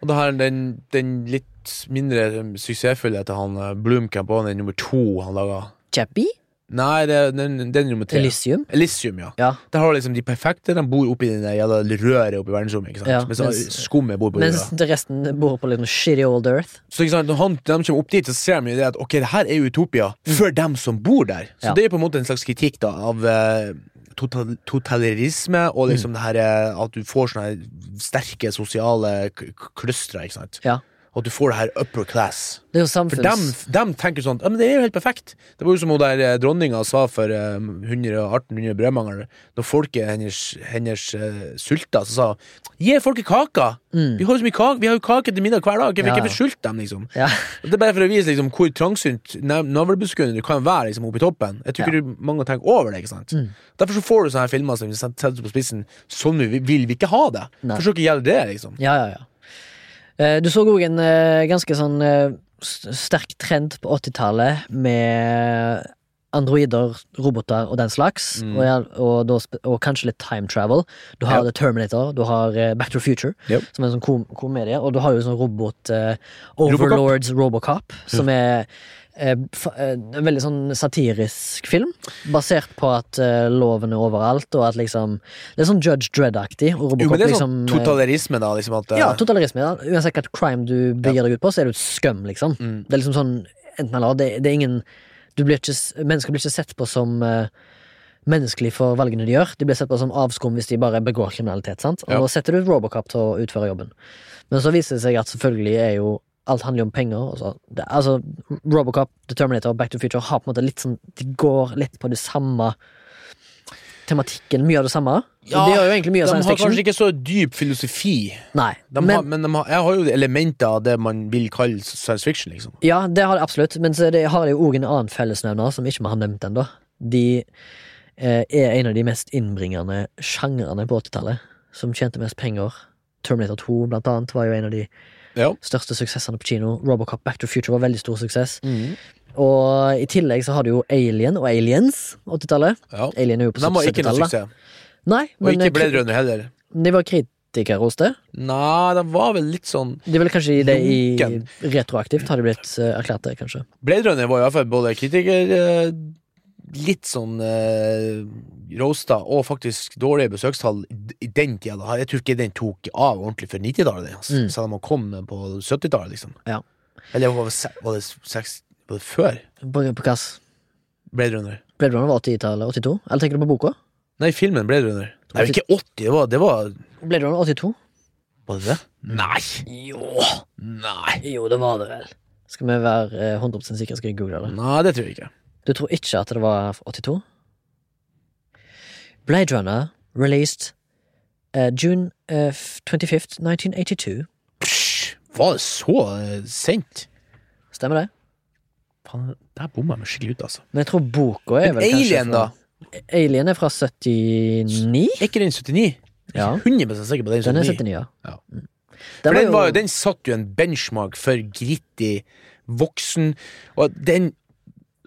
Speaker 2: Og det her, den, den litt mindre suksessfulle til han eh, Bloomcamp, og den nummer to han laga.
Speaker 1: Chappie?
Speaker 2: Nei, det den, den nummer tre.
Speaker 1: Elysium?
Speaker 2: Elysium, ja.
Speaker 1: Ja.
Speaker 2: Der har liksom de perfekte, de bor oppi det røret oppe i verdensrommet. Ikke sant?
Speaker 1: Ja,
Speaker 2: mens,
Speaker 1: mens-
Speaker 2: skummet bor på
Speaker 1: Mens
Speaker 2: jorda.
Speaker 1: det resten bor på sånn shitty old earth.
Speaker 2: Så ikke sant, når han, de kommer opp dit, så ser de det at ok, det her er utopia for dem som bor der. Så
Speaker 1: Mm. Ja.
Speaker 2: det er på en måte en slags kritikk da av total, totalerisme, og liksom
Speaker 1: Mm.
Speaker 2: det her eh, at du får sånne sterke sosiale k- k- ikke sant.
Speaker 1: Ja.
Speaker 2: Og at du får det her upper class.
Speaker 1: Det er jo
Speaker 2: For dem, dem tenker sånn Ja, men det er jo helt perfekt. Det var jo som hun der eh, dronninga sa for eh, 100 1800 brødmangler. Når folket hennes, hennes eh, sulta, så sa hun Gi folket kaker! Vi har jo så mye kake Vi har jo kake til middag hver dag. vi
Speaker 1: Mm. Ja.
Speaker 2: ikke sulte dem, liksom?
Speaker 1: Ja.
Speaker 2: Og Det er bare for å vise liksom, hvor trangsynt nav- navlebeskuende du kan være liksom, oppe i toppen. Jeg tror ikke du- mange tenker over det. ikke sant?
Speaker 1: Mm.
Speaker 2: Derfor så får du sånne filmer som setter på spissen. Sånn vil, vi ikke ha det. Forsøk å gjelde det, liksom.
Speaker 1: Ja, ja, ja. Eh, Du så òg en eh, ganske sånn eh, sterk trend på 80-tallet med androider, roboter og den slags,
Speaker 2: Mm.
Speaker 1: og, og, og kanskje litt time travel. Du har
Speaker 2: Ja.
Speaker 1: The Terminator, du har Back to the Future,
Speaker 2: Yep.
Speaker 1: som er en sånn kom komedie, og du har jo sånn robot uh, Overlords Robocop, som er en veldig sånn satirisk film, basert på at uh, loven er overalt, og at liksom Det er sånn Judge Dredd-aktig.
Speaker 2: Jo, men det er sånn
Speaker 1: liksom,
Speaker 2: totalerisme, da. Liksom at, uh...
Speaker 1: ja, totalerisme. Ja. Uansett hvilket crime du begir deg ut på, så er du et skum, liksom.
Speaker 2: Mm.
Speaker 1: Det er liksom sånn enten eller. Det, det er ingen du blir ikke, Mennesker blir ikke sett på som uh, menneskelig for valgene de gjør. De blir sett på som avskum hvis de bare begår kriminalitet. sant? Og
Speaker 2: Ja.
Speaker 1: setter du Robocop til å utføre jobben. Men så viser det seg at selvfølgelig er jo Alt handler jo om penger. og så- det, altså, Robocop, The Terminator og Back to the Future har på en måte litt sånn De går litt på det samme tematikken. Mye av det samme.
Speaker 2: Ja,
Speaker 1: det gjør jo egentlig mye av
Speaker 2: De har kanskje ikke så dyp filosofi,
Speaker 1: Nei,
Speaker 2: de
Speaker 1: men,
Speaker 2: har, men de har, jeg har jo elementer av det man vil kalle science fiction. liksom
Speaker 1: Ja, det har de absolutt, men så det har de jo òg en annen fellesnevner som ikke vi har nevnt ennå. De eh, er en av de mest innbringende sjangrene på 80-tallet, som tjente mest penger. Terminator 2, blant annet, var jo en av de
Speaker 2: Ja.
Speaker 1: største suksessene på kino. Robocop Back to the Future var veldig stor suksess. Og i tillegg så har du jo Alien og Aliens, 80-tallet.
Speaker 2: ja.
Speaker 1: Alien er jo på
Speaker 2: De har ikke noe
Speaker 1: 70-tallet.
Speaker 2: suksess.
Speaker 1: Nei,
Speaker 2: Og
Speaker 1: men
Speaker 2: ikke
Speaker 1: eh,
Speaker 2: Blade Runner heller.
Speaker 1: de var kritikere hos det.
Speaker 2: Nei, de var vel litt sånn
Speaker 1: De ville kanskje gi det i retroaktivt, har de blitt eh, erklært det, kanskje.
Speaker 2: Blade Runner var iallfall både kritiker eh, Litt sånn uh, roasta, og faktisk dårlige besøkstall i- den tida. da. Jeg tror ikke den tok av ordentlig før 90-tallet, altså.
Speaker 1: Mm.
Speaker 2: selv om man kom på 70-tallet, liksom.
Speaker 1: Ja.
Speaker 2: Eller var det, var det, seks, var det før
Speaker 1: På, på hva?
Speaker 2: Blade Runner?
Speaker 1: Blade Runner var 80-tallet? 82? Eller tenker du på boka?
Speaker 2: Nei, filmen Blade Runner. Nei, ikke 80, det var, det var
Speaker 1: Blade Runner 82?
Speaker 2: Var det det? Nei!
Speaker 1: Jo,
Speaker 2: Nei!
Speaker 1: jo det var det vel. Skal vi være eh, 100 sikre, skal jeg google det.
Speaker 2: Nei, det tror jeg ikke.
Speaker 1: Du tror ikke at det var 82? Blade Runner released uh, June uh, 25th, 1982.
Speaker 2: Psj, var det så eh, sent?
Speaker 1: Stemmer det?
Speaker 2: Faen, der bomma jeg meg skikkelig ut, altså.
Speaker 1: Men jeg tror boka er
Speaker 2: Men
Speaker 1: vel
Speaker 2: Alien, da?
Speaker 1: Alien er fra 79?
Speaker 2: Er ikke den 79?
Speaker 1: Ja,
Speaker 2: 100 sikker på den. 79.
Speaker 1: den er
Speaker 2: 79.
Speaker 1: 79, ja.
Speaker 2: Ja.
Speaker 1: Mm. Den
Speaker 2: den, jo- den satt jo en benchmark for gritty voksen, og den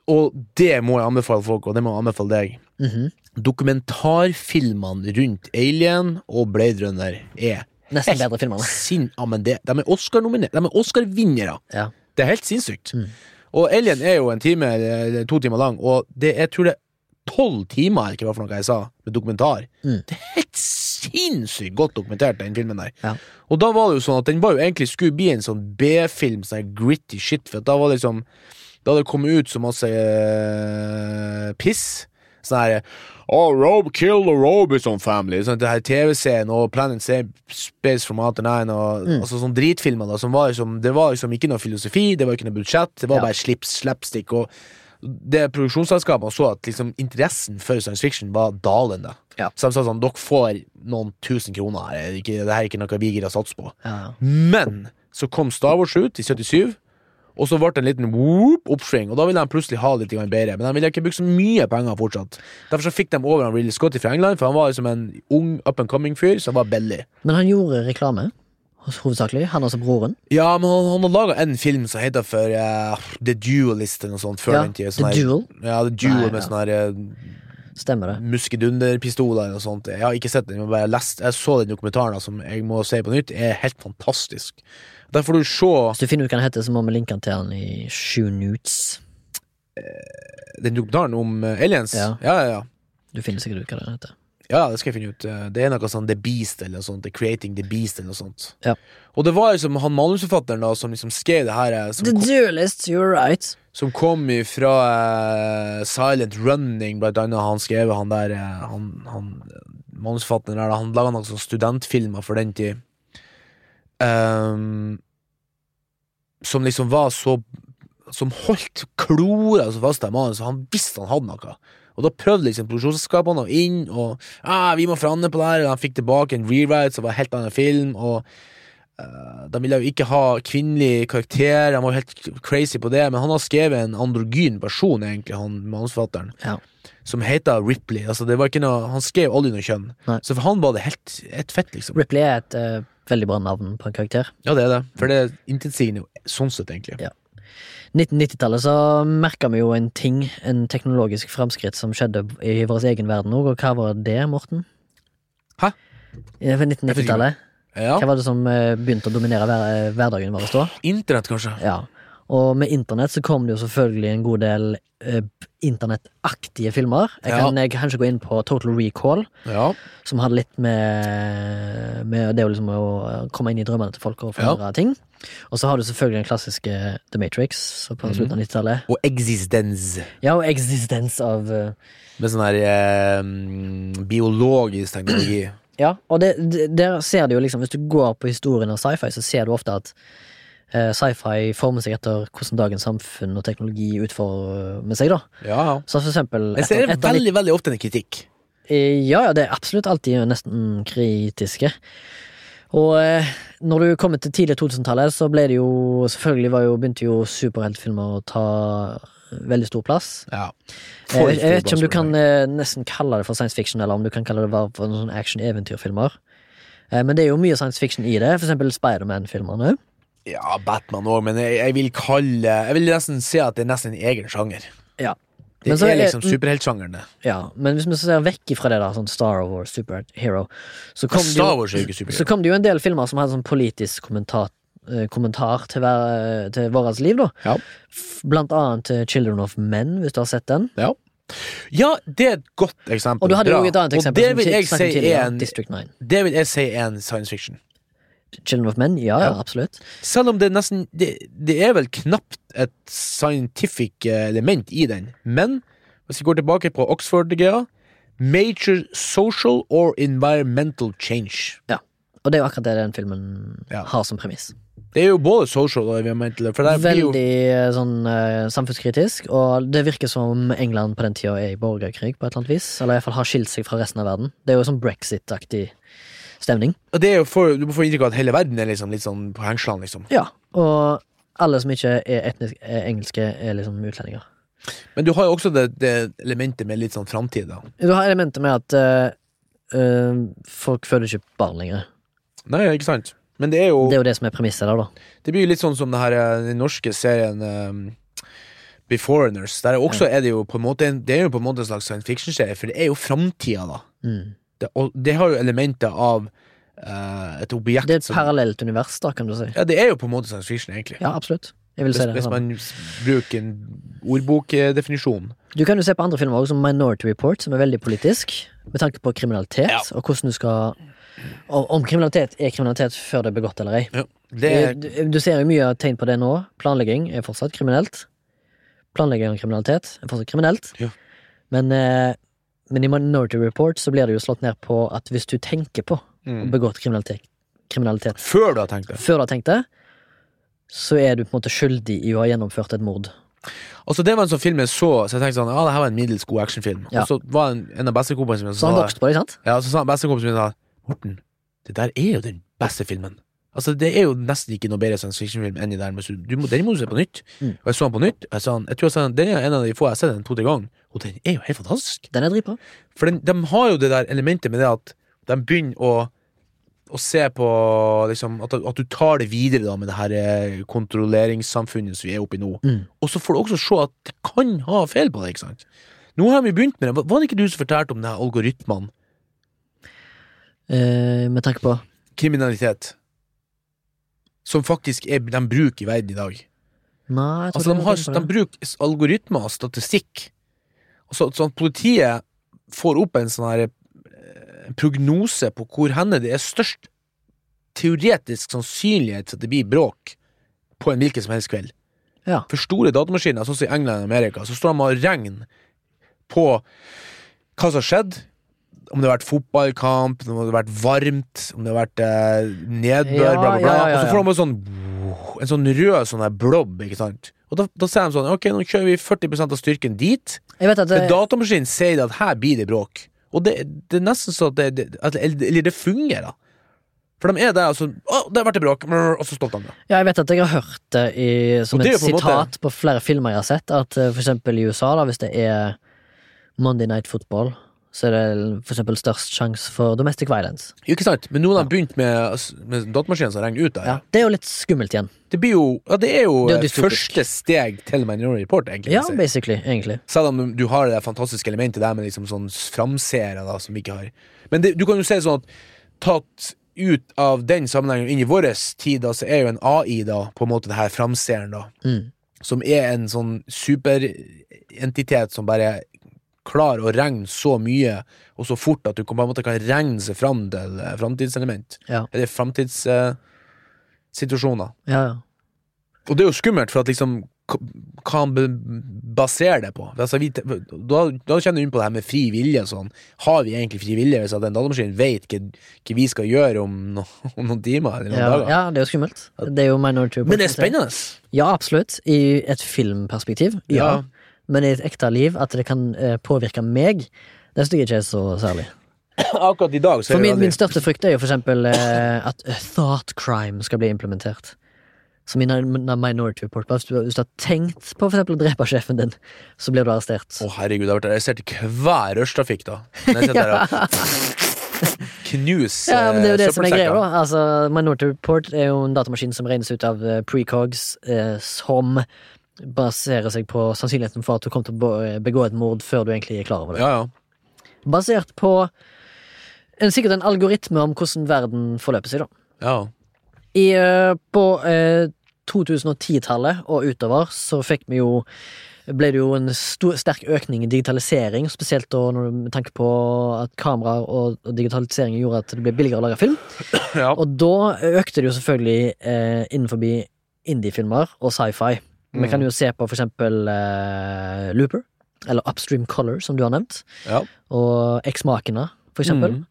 Speaker 2: Og det må jeg anbefale folk, og det må jeg anbefale deg.
Speaker 1: Mhm.
Speaker 2: Dokumentarfilmene rundt Alien og Blade Runner er
Speaker 1: Nesten bedre filmer.
Speaker 2: sin... Ja, men det, de er Oscar-vinnere. De er Oscar-vinnere.
Speaker 1: Ja.
Speaker 2: Det er helt sinnssykt.
Speaker 1: Mm.
Speaker 2: Og Alien er jo en time, eller to timer lang, og det, jeg tror det er tolv timer, eller ikke hva for noe jeg sa, med dokumentar.
Speaker 1: Mm.
Speaker 2: Det er helt sinnssykt godt dokumentert, den filmen der.
Speaker 1: Ja.
Speaker 2: Og da var det jo sånn at den var jo egentlig skulle bli en sånn B-film, sånn gritty shit, for da var det liksom Da hadde det kommet ut så masse uh, piss. Sånn her Oh, Rob kill the Robison family. Sånn, det her TV-serien og Planet Space from Outer Nine og
Speaker 1: Mm.
Speaker 2: altså, sånn dritfilmer da, som var liksom Det var liksom ikke noe filosofi, det var ikke noe budsjett, det var
Speaker 1: Ja.
Speaker 2: bare slips, slapstick. Og det produksjonsselskapene så at liksom interessen for science fiction var dalende.
Speaker 1: Ja.
Speaker 2: Så de sa sånn, dere får noen tusen kroner her, det er her er ikke noe vi gidder å satse på.
Speaker 1: Ja.
Speaker 2: Men så kom Star Wars ut i 77, og så ble det en liten whoop, oppsving, og da ville de plutselig ha det litt bedre. Men de ville ikke bruke så mye penger fortsatt. Derfor så fikk de over han Ridley Scott fra England, for han var liksom en ung up and coming-fyr som var billig.
Speaker 1: Men han gjorde reklame, hovedsakelig. Han altså broren.
Speaker 2: Ja, men han, han har laga en film som heter for uh, The Duelist eller noe sånt før
Speaker 1: Ja,
Speaker 2: den tid.
Speaker 1: The
Speaker 2: her-
Speaker 1: Duel.
Speaker 2: Ja, The Duel
Speaker 1: Nei,
Speaker 2: med
Speaker 1: ja.
Speaker 2: sånne her eh,
Speaker 1: Stemmer det.
Speaker 2: muskedunderpistoler og sånt. Jeg har ikke sett den, har bare lest, jeg så den dokumentaren da, som jeg må se på nytt. er helt fantastisk. Der får du se
Speaker 1: Hvis du finner ut hva han heter, så må vi linke han til han i Shoe Newts.
Speaker 2: den dokumentaren om eh, aliens.
Speaker 1: Ja.
Speaker 2: ja, ja. ja.
Speaker 1: Du finner sikkert ut hva den heter.
Speaker 2: Ja, det skal jeg finne ut. Eh, Det er noe sånn The Beast eller noe sånt. The Creating the Beast eller noe sånt.
Speaker 1: Ja.
Speaker 2: Og det var liksom han manusforfatteren da som liksom skrev det her, eh, som,
Speaker 1: The
Speaker 2: kom,
Speaker 1: Duelist, you're right.
Speaker 2: som kom fra uh, Silent Running, blant annet. Han skrev han der uh, Han, han manusforfatteren der, han laga noen sånne studentfilmer for den tid. Um, som liksom var så Som holdt klora så fast i mannen, så han visste han hadde noe. Og da prøvde liksom produksjonsselskapene å inn og ah, 'Vi må forandre på det her', og han fikk tilbake en rewrite som var en helt annen film, og eh, de ville jo ikke ha kvinnelig karakter, han var helt crazy på det, men han har skrevet en androgyn person, egentlig, han manusforfatteren,
Speaker 1: Ja.
Speaker 2: som heter Ripley. Altså, det var ikke noe, han skrev aldri noe kjønn,
Speaker 1: Nei.
Speaker 2: så for han var det helt, helt fett, liksom.
Speaker 1: Ripley er et eh, veldig bra navn på en karakter.
Speaker 2: Ja, det er det, for det er intetsigende sånn sett, egentlig.
Speaker 1: Ja. 1990-tallet så merka vi jo en ting, en teknologisk framskritt som skjedde i vår egen verden òg, og hva var det, Morten?
Speaker 2: Hæ?
Speaker 1: I 1990-tallet.
Speaker 2: Ja.
Speaker 1: Hva var det som eh, begynte å dominere hver, hverdagen vår da?
Speaker 2: Internett, kanskje?
Speaker 1: Ja. Og med internett så kom det jo selvfølgelig en god del eh, internettaktige filmer. Jeg
Speaker 2: Ja.
Speaker 1: kan jeg kanskje gå inn på Total Recall,
Speaker 2: Ja.
Speaker 1: som hadde litt med, med det å liksom å komme inn i drømmene til folk og forandre ting. Og så har du selvfølgelig den klassiske The Matrix på slutten av 90-tallet.
Speaker 2: Og Existence
Speaker 1: Ja, og Existence av uh,
Speaker 2: Med sånn her eh, biologisk teknologi.
Speaker 1: Ja, og det, det, der ser du jo liksom Hvis du går på historien av sci-fi, så ser du ofte at sci-fi former seg etter hvordan dagens samfunn og teknologi utformer seg, da.
Speaker 2: Ja.
Speaker 1: Så for eksempel
Speaker 2: Jeg ser
Speaker 1: etter
Speaker 2: veldig, veldig ofte en kritikk.
Speaker 1: Eh, Ja, ja, det er absolutt alltid nesten kritiske. Og eh, når du kommer til tidlig 2000-tallet, så ble det jo Selvfølgelig var jo, begynte jo superheltfilmer å ta veldig stor plass.
Speaker 2: Ja.
Speaker 1: Vet- jeg vet ikke om du kan eh, nesten kalle det for science fiction, eller om du kan kalle det for noen action-eventyrfilmer. Eh, men det er jo mye science fiction i det, for eksempel Spiderman-filmerne.
Speaker 2: Ja, Batman òg, men jeg, jeg vil kalle Jeg vil nesten si at det er nesten en egen sjanger.
Speaker 1: Ja.
Speaker 2: Det er
Speaker 1: er-
Speaker 2: liksom superheltsjangeren, det.
Speaker 1: ja. Men hvis vi ser vekk fra det, da, sånn Star Wars, Superhero, så kom,
Speaker 2: Star Wars er jo ikke
Speaker 1: så kom det jo en del filmer som hadde sånn politisk kommentar, eh, kommentar til, hver, til vårt liv, da.
Speaker 2: Ja.
Speaker 1: Blant annet eh, Children of Men, hvis du har sett den.
Speaker 2: Ja. ja, det er et godt eksempel.
Speaker 1: Og du hadde jo et annet eksempel.
Speaker 2: Og det vil jeg si er
Speaker 1: tidligere,
Speaker 2: en
Speaker 1: District 9.
Speaker 2: Det vil jeg si er en science fiction.
Speaker 1: Children of Men, ja, ja, absolutt.
Speaker 2: Selv om det nesten Det, det er vel knapt et scientific eh, element i den, men hvis vi går tilbake på Oxford-greia Major social or environmental change.
Speaker 1: Ja, Og det er jo akkurat det den filmen
Speaker 2: Ja.
Speaker 1: har som premiss.
Speaker 2: Det er jo både social og environmental, blir jo
Speaker 1: Veldig eh, sånn uh, samfunnskritisk, og det virker som England på den tida er i borgerkrig på et eller annet vis. Eller iallfall har skilt seg fra resten av verden. Det er jo sånn brexit-aktig stemning.
Speaker 2: Og det er jo for, Du får inntrykk av at hele verden er liksom litt sånn på hengslene, liksom.
Speaker 1: Ja, og alle som ikke er etnisk er engelske, er liksom utlendinger.
Speaker 2: Men du har jo også det, det elementet med litt sånn framtid, da.
Speaker 1: Du har elementet med at uh, folk føler ikke barn lenger.
Speaker 2: Nei, ikke sant? Men det er jo
Speaker 1: Det er jo det som er premisset der, da.
Speaker 2: Det blir jo litt sånn som det her, eh, den norske serien um, Beforeigners. Der er også er det jo på en måte en, Det er jo på en måte en slags science fiction-serie, for det er jo framtida, da.
Speaker 1: Mm.
Speaker 2: Det, og det har jo elementer av uh, et objekt
Speaker 1: Det er et parallelt univers, da, kan du si.
Speaker 2: Ja, det er jo på en måte science fiction, egentlig.
Speaker 1: Ja, absolutt. Jeg vil
Speaker 2: hvis,
Speaker 1: si det.
Speaker 2: hvis man bruker en ordbokdefinisjon.
Speaker 1: Du kan jo se på andre filmer også, som Minority Report, som er veldig politisk, med tanke på kriminalitet,
Speaker 2: Ja.
Speaker 1: og hvordan du skal Om kriminalitet er kriminalitet før det er begått eller ei.
Speaker 2: Ja, det er,
Speaker 1: Du, du ser jo mye tegn på det nå. Planlegging er fortsatt kriminelt. Planlegging av kriminalitet er fortsatt kriminelt.
Speaker 2: Ja.
Speaker 1: Men, eh, men i Minority Report så blir det jo slått ned på at hvis du tenker på å
Speaker 2: mm.
Speaker 1: begå kriminalitet, kriminalitet
Speaker 2: Før du har tenkt det.
Speaker 1: før du har tenkt det, så er du på en måte skyldig i å ha gjennomført et mord.
Speaker 2: Altså Det var en sånn film jeg så, så jeg tenkte sånn Ja, det her var en middels god actionfilm.
Speaker 1: Ja.
Speaker 2: Og så var en, en av bestekompisene mine
Speaker 1: Så han vokste på ikke sant?
Speaker 2: Ja, så sa bestekompisen min da Morten, det der er jo den beste filmen. Altså, det er jo nesten ikke noe bedre science fiction-film enn i der. Du må, den må du se på nytt.
Speaker 1: Mm.
Speaker 2: Og jeg så den på nytt. og Jeg, han- jeg tror jeg sa Den er en av de få jeg har sett den to-tre ganger, og den er jo helt fantastisk.
Speaker 1: Den er dritbra.
Speaker 2: For den, de har jo det der elementet med det at de begynner å å se på liksom, at, at du tar det videre da med det her eh, kontrolleringssamfunnet som vi er oppe i nå.
Speaker 1: Mm.
Speaker 2: Og så får du også se at det kan ha feil på det. ikke sant? Nå har vi begynt med det. Var det ikke du som fortalte om det her algoritmene?
Speaker 1: Eh, med tanke på
Speaker 2: kriminalitet som faktisk er, de bruker i verden i dag.
Speaker 1: Nei,
Speaker 2: Altså, de, har, de bruker algoritmer og statistikk. Så, sånn at politiet får opp en sånn her eh, prognose på hvor henne det er størst teoretisk sannsynlighet for at det blir bråk på en hvilken som helst kveld.
Speaker 1: Ja.
Speaker 2: For store datamaskiner, sånn som i England og Amerika, så står de og regner på hva som har skjedd. Om det har vært fotballkamp, om det har vært varmt, om det har vært eh, nedbør,
Speaker 1: Ja,
Speaker 2: bla, bla, bla.
Speaker 1: ja, ja,
Speaker 2: Og så får de sånn en sånn rød sånn blob, ikke sant. Og da, da sier de sånn Ok, nå kjører vi 40% av styrken dit.
Speaker 1: Jeg vet at det,
Speaker 2: datamaskinen sier at her blir det bråk. Og det, det er nesten så at det, det Eller det fungerer. For de er der, altså Å, har vært det bråk! Og så stopper de det.
Speaker 1: ja, jeg vet at jeg har hørt det i, som
Speaker 2: det
Speaker 1: et
Speaker 2: på sitat måte-
Speaker 1: på flere filmer jeg har sett, at eh, for eksempel i USA, da, hvis det er Monday Night Football, så er det for eksempel størst sjanse for domestic violence.
Speaker 2: Ikke sant? Men nå har de begynt med, med datamaskinen som regner ut der.
Speaker 1: Ja, det er jo litt skummelt igjen.
Speaker 2: Det blir jo Ja, det er jo
Speaker 1: Det er
Speaker 2: første steg til Minority Report, egentlig.
Speaker 1: Ja,
Speaker 2: si.
Speaker 1: basically, egentlig.
Speaker 2: Selv om du har det fantastiske elementet der med liksom sånn framseere da, som vi ikke har. Men det, du kan jo se sånn at tatt ut av den sammenhengen inn i vår tid, da, så er jo en AI da på en måte det her framseeren, da.
Speaker 1: Mm.
Speaker 2: Som er en sånn superentitet som bare klarer å regne så mye og så fort at du på en måte kan regne seg fram til eh, framtidselement.
Speaker 1: Ja.
Speaker 2: Eller framtidssituasjoner.
Speaker 1: Ja, ja.
Speaker 2: Og det er jo skummelt, for at liksom Hva han baserer det på? Altså, vi, da, da kjenner du inn på det her med fri vilje. Sånn. Har vi egentlig fri vilje hvis at en datamaskin vet hva, hva vi skal gjøre om, no, om noen timer eller noen
Speaker 1: Ja, ja, det er jo skummelt. Det er jo.
Speaker 2: Men det er spennende!
Speaker 1: Ja, absolutt. I et filmperspektiv. Ja.
Speaker 2: Ja.
Speaker 1: Men i et ekte liv, at det kan eh, påvirke meg, det synes jeg ikke er så særlig.
Speaker 2: Akkurat i dag så
Speaker 1: For
Speaker 2: er det
Speaker 1: min, min største frykt er jo for eksempel eh, at eh, thought crime skal bli implementert. Som i Minority Report. Hvis du, hvis du har tenkt på for eksempel å drepe sjefen din, så blir du arrestert.
Speaker 2: Å herregud, jeg har vært arrestert i hver rushtrafikk, da. Når jeg sitter der og
Speaker 1: Ja, men det er jo det som er greia, da. Altså, Minority Report er jo en datamaskin som regnes ut av precogs, eh, som baserer seg på sannsynligheten for at du kommer til å begå et mord før du egentlig er klar over det.
Speaker 2: Ja, ja.
Speaker 1: Basert på en, sikkert en algoritme om hvordan verden forløper seg, da.
Speaker 2: ja.
Speaker 1: I, eh, på eh, 2010-tallet og utover så fikk vi jo ble det jo en stor, sterk økning i digitalisering, spesielt da med tanke på at kameraer og, og digitalisering gjorde at det ble billigere å lage film.
Speaker 2: ja.
Speaker 1: Og da økte det jo selvfølgelig eh, innenfor indie-filmer og sci-fi. Vi
Speaker 2: Mm.
Speaker 1: kan jo se på for eksempel uh, Looper, eller Upstream Color, som du har nevnt,
Speaker 2: ja.
Speaker 1: og X-Makena, for eksempel.
Speaker 2: Mm.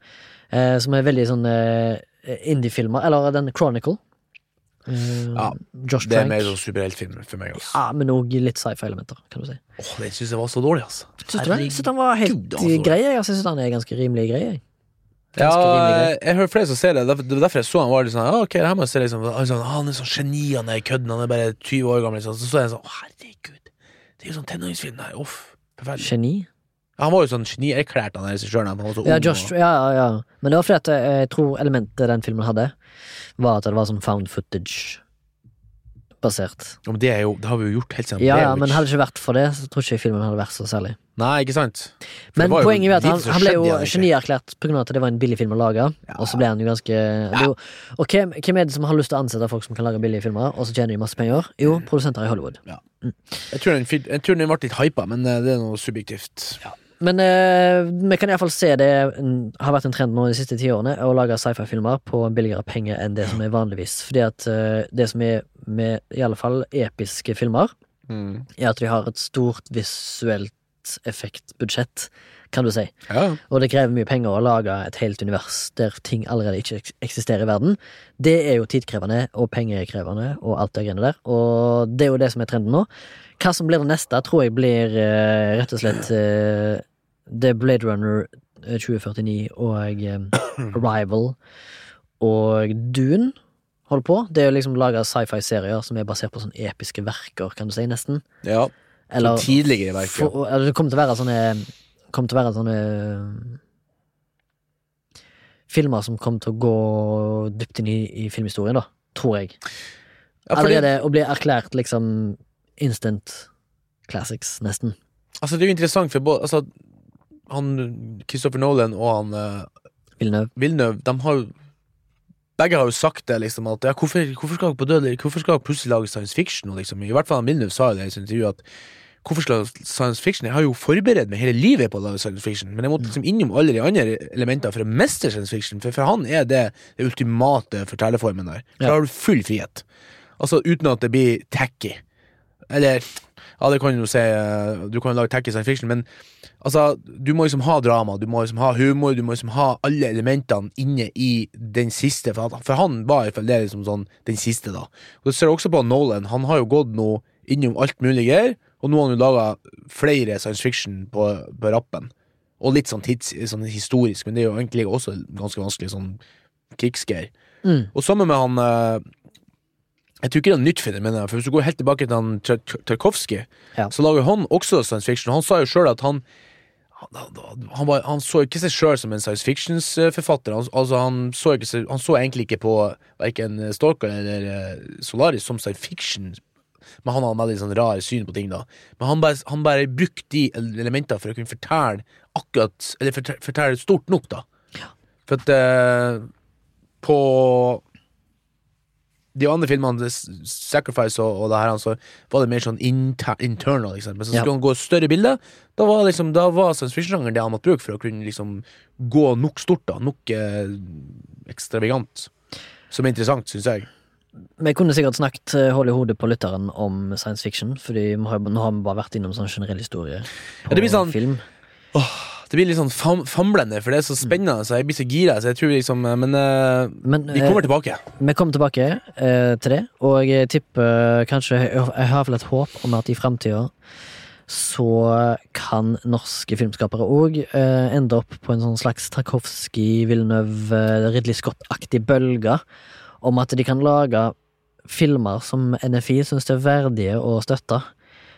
Speaker 1: uh, som er veldig sånn eh, indie-filmer, eller den Chronicle.
Speaker 2: Ja,
Speaker 1: Josh
Speaker 2: Det er
Speaker 1: Trank.
Speaker 2: mer sånn superheltfilm for meg. Også.
Speaker 1: Ja, men òg litt sci-fi-elementer, kan du si.
Speaker 2: Åh, den syns jeg var så dårlig, altså.
Speaker 1: Syns du det? Jeg synes den var helt
Speaker 2: altså.
Speaker 1: grei. Jeg syns den er ganske rimelig grei. jeg.
Speaker 2: Ja,
Speaker 1: grei.
Speaker 2: jeg hører flere som ser det. Det var derfor jeg så han var litt sånn ah, Ok, det her må jeg se liksom sånn, ah, Han er sånn geni, han er kødden, han er bare 20 år gammel. Liksom. Så så jeg sånn herregud. Det er jo sånn tenåringsfilm Nei, Uff. Forferdelig.
Speaker 1: Geni.
Speaker 2: Ja, Han var jo sånn genierklært, han regissøren. Han var så
Speaker 1: Ja, Josh, ja, ja, ja. Men det var fordi at eh, jeg tror elementet den filmen hadde, var at det var sånn found footage-basert.
Speaker 2: Ja, men det, er jo, det har vi jo gjort helt siden
Speaker 1: Ja, ja, men hadde det ikke vært for det, så tror ikke jeg filmen hadde vært så særlig.
Speaker 2: Nei, ikke sant? For
Speaker 1: Men
Speaker 2: det var jo
Speaker 1: poenget er at han, han ble jo genierklært pga. at det var en billig film å lage, og så ble han jo ganske det jo, Og hvem, hvem er det som har lyst til å ansette folk som kan lage billige filmer, og så tjener de masse penger? Jo, produsenter i Hollywood.
Speaker 2: Jeg tror den, jeg tror den ble litt hypa, men eh, det er noe subjektivt.
Speaker 1: Men eh, vi kan iallfall se det har vært en trend nå de siste ti årene å lage sci-fi-filmer på billigere penger enn det som er vanligvis. Fordi at eh, det som er med i alle fall episke filmer,
Speaker 2: Mm.
Speaker 1: er at de har et stort visuelt effektbudsjett, kan du si.
Speaker 2: Ja.
Speaker 1: Og det krever mye penger å lage et helt univers der ting allerede ikke eksisterer i verden. Det er jo tidkrevende og pengekrevende og alt det greiene der. Og det er jo det som er trenden nå. Hva som blir det neste, tror jeg blir uh, rett og slett uh, Det er Blade Runner eh, 2049 og eh, Arrival og Dune holder på. Det er jo liksom laga sci-fi-serier som er basert på sånne episke verker, kan du si, nesten.
Speaker 2: ja.
Speaker 1: Eller
Speaker 2: tidligere verker.
Speaker 1: for, eller det kommer til å være sånne Kommer til å være sånne Filmer som kommer til å gå dypt inn i, i filmhistorien, da. Tror jeg.
Speaker 2: Ja, fordi-
Speaker 1: Allerede å bli erklært liksom instant classics, nesten.
Speaker 2: Altså, det er jo interessant, for både altså, han Christopher Nolan og han uh,
Speaker 1: Villeneuve.
Speaker 2: Villeneuve, de har jo begge har jo sagt det, liksom, at ja, hvorfor, hvorfor skal dere på dødelig Hvorfor skal dere plutselig lage science fiction? Og, liksom, I hvert fall Villeneuve sa jo det i sitt intervju, at hvorfor lage science fiction? Jeg har jo forberedt meg hele livet på å lage science fiction, men jeg måtte liksom innom alle de andre elementer for å mestre science fiction, for for han er det det ultimate fortellerformen der. For
Speaker 1: Ja.
Speaker 2: da har du full frihet. Altså uten at det blir tacky. Eller Ja, det kan du jo si. eh, Du kan jo lage tacky science fiction, men altså, du må liksom ha drama, du må liksom ha humor, du må liksom ha alle elementene inne i den siste. For, at, for han var i hvert fall det liksom sånn den siste, da. Og du ser også på Nolan. Han har jo gått nå innom alt mulig greier, og nå har han jo laga flere science fiction på, på rappen. Og litt sånn, tids, sånn historisk, men det er jo egentlig også ganske vanskelig sånn krigsgreier.
Speaker 1: Mm.
Speaker 2: Og sammen med han eh, Jeg tror ikke det er nytt fenomen, for hvis du går helt tilbake til han Tar- Tar- Tarkovskij,
Speaker 1: Ja.
Speaker 2: så lager han også science fiction. Han sa jo sjøl at han han, han, var, han så ikke seg sjøl som en science fiction-forfatter. Han, altså han, så ikke, han så egentlig ikke på verken Stalker eller eh, Solaris som science fiction. Men han hadde veldig sånn rar syn på ting, da. Men han bare, han bare brukte de elementene for å kunne fortelle akkurat Eller fortelle, stort nok, da. For at eh, på de andre filmene, Sacrifice og, og det her, så var det mer sånn inter, internal. Liksom. Men så
Speaker 1: Ja.
Speaker 2: skulle han gå større bilder. da var, liksom, da var science fiction-sjangeren det han måtte bruke for å kunne liksom, gå nok stort, da. Nok eh, ekstravagant. Som er interessant, syns jeg.
Speaker 1: Vi kunne sikkert snakket hull hold i hodet på lytteren om science fiction, Fordi vi har, nå har vi bare vært innom sånn generell historie og
Speaker 2: det blir sånn-
Speaker 1: film.
Speaker 2: Det blir litt sånn fam famlende, for det er så spennende, så jeg blir så gira. Så jeg tror liksom eh, Men uh,
Speaker 1: Men
Speaker 2: vi kommer tilbake.
Speaker 1: Vi kommer tilbake eh, til det, og jeg tipper kanskje Jeg har vel et håp om at i framtida så kan norske filmskapere òg eh, ende opp på en sånn slags Tarkovskij, Villeneuve, eh, Ridley Scott-aktig bølge om at de kan lage filmer som NFI syns det er verdige å støtte,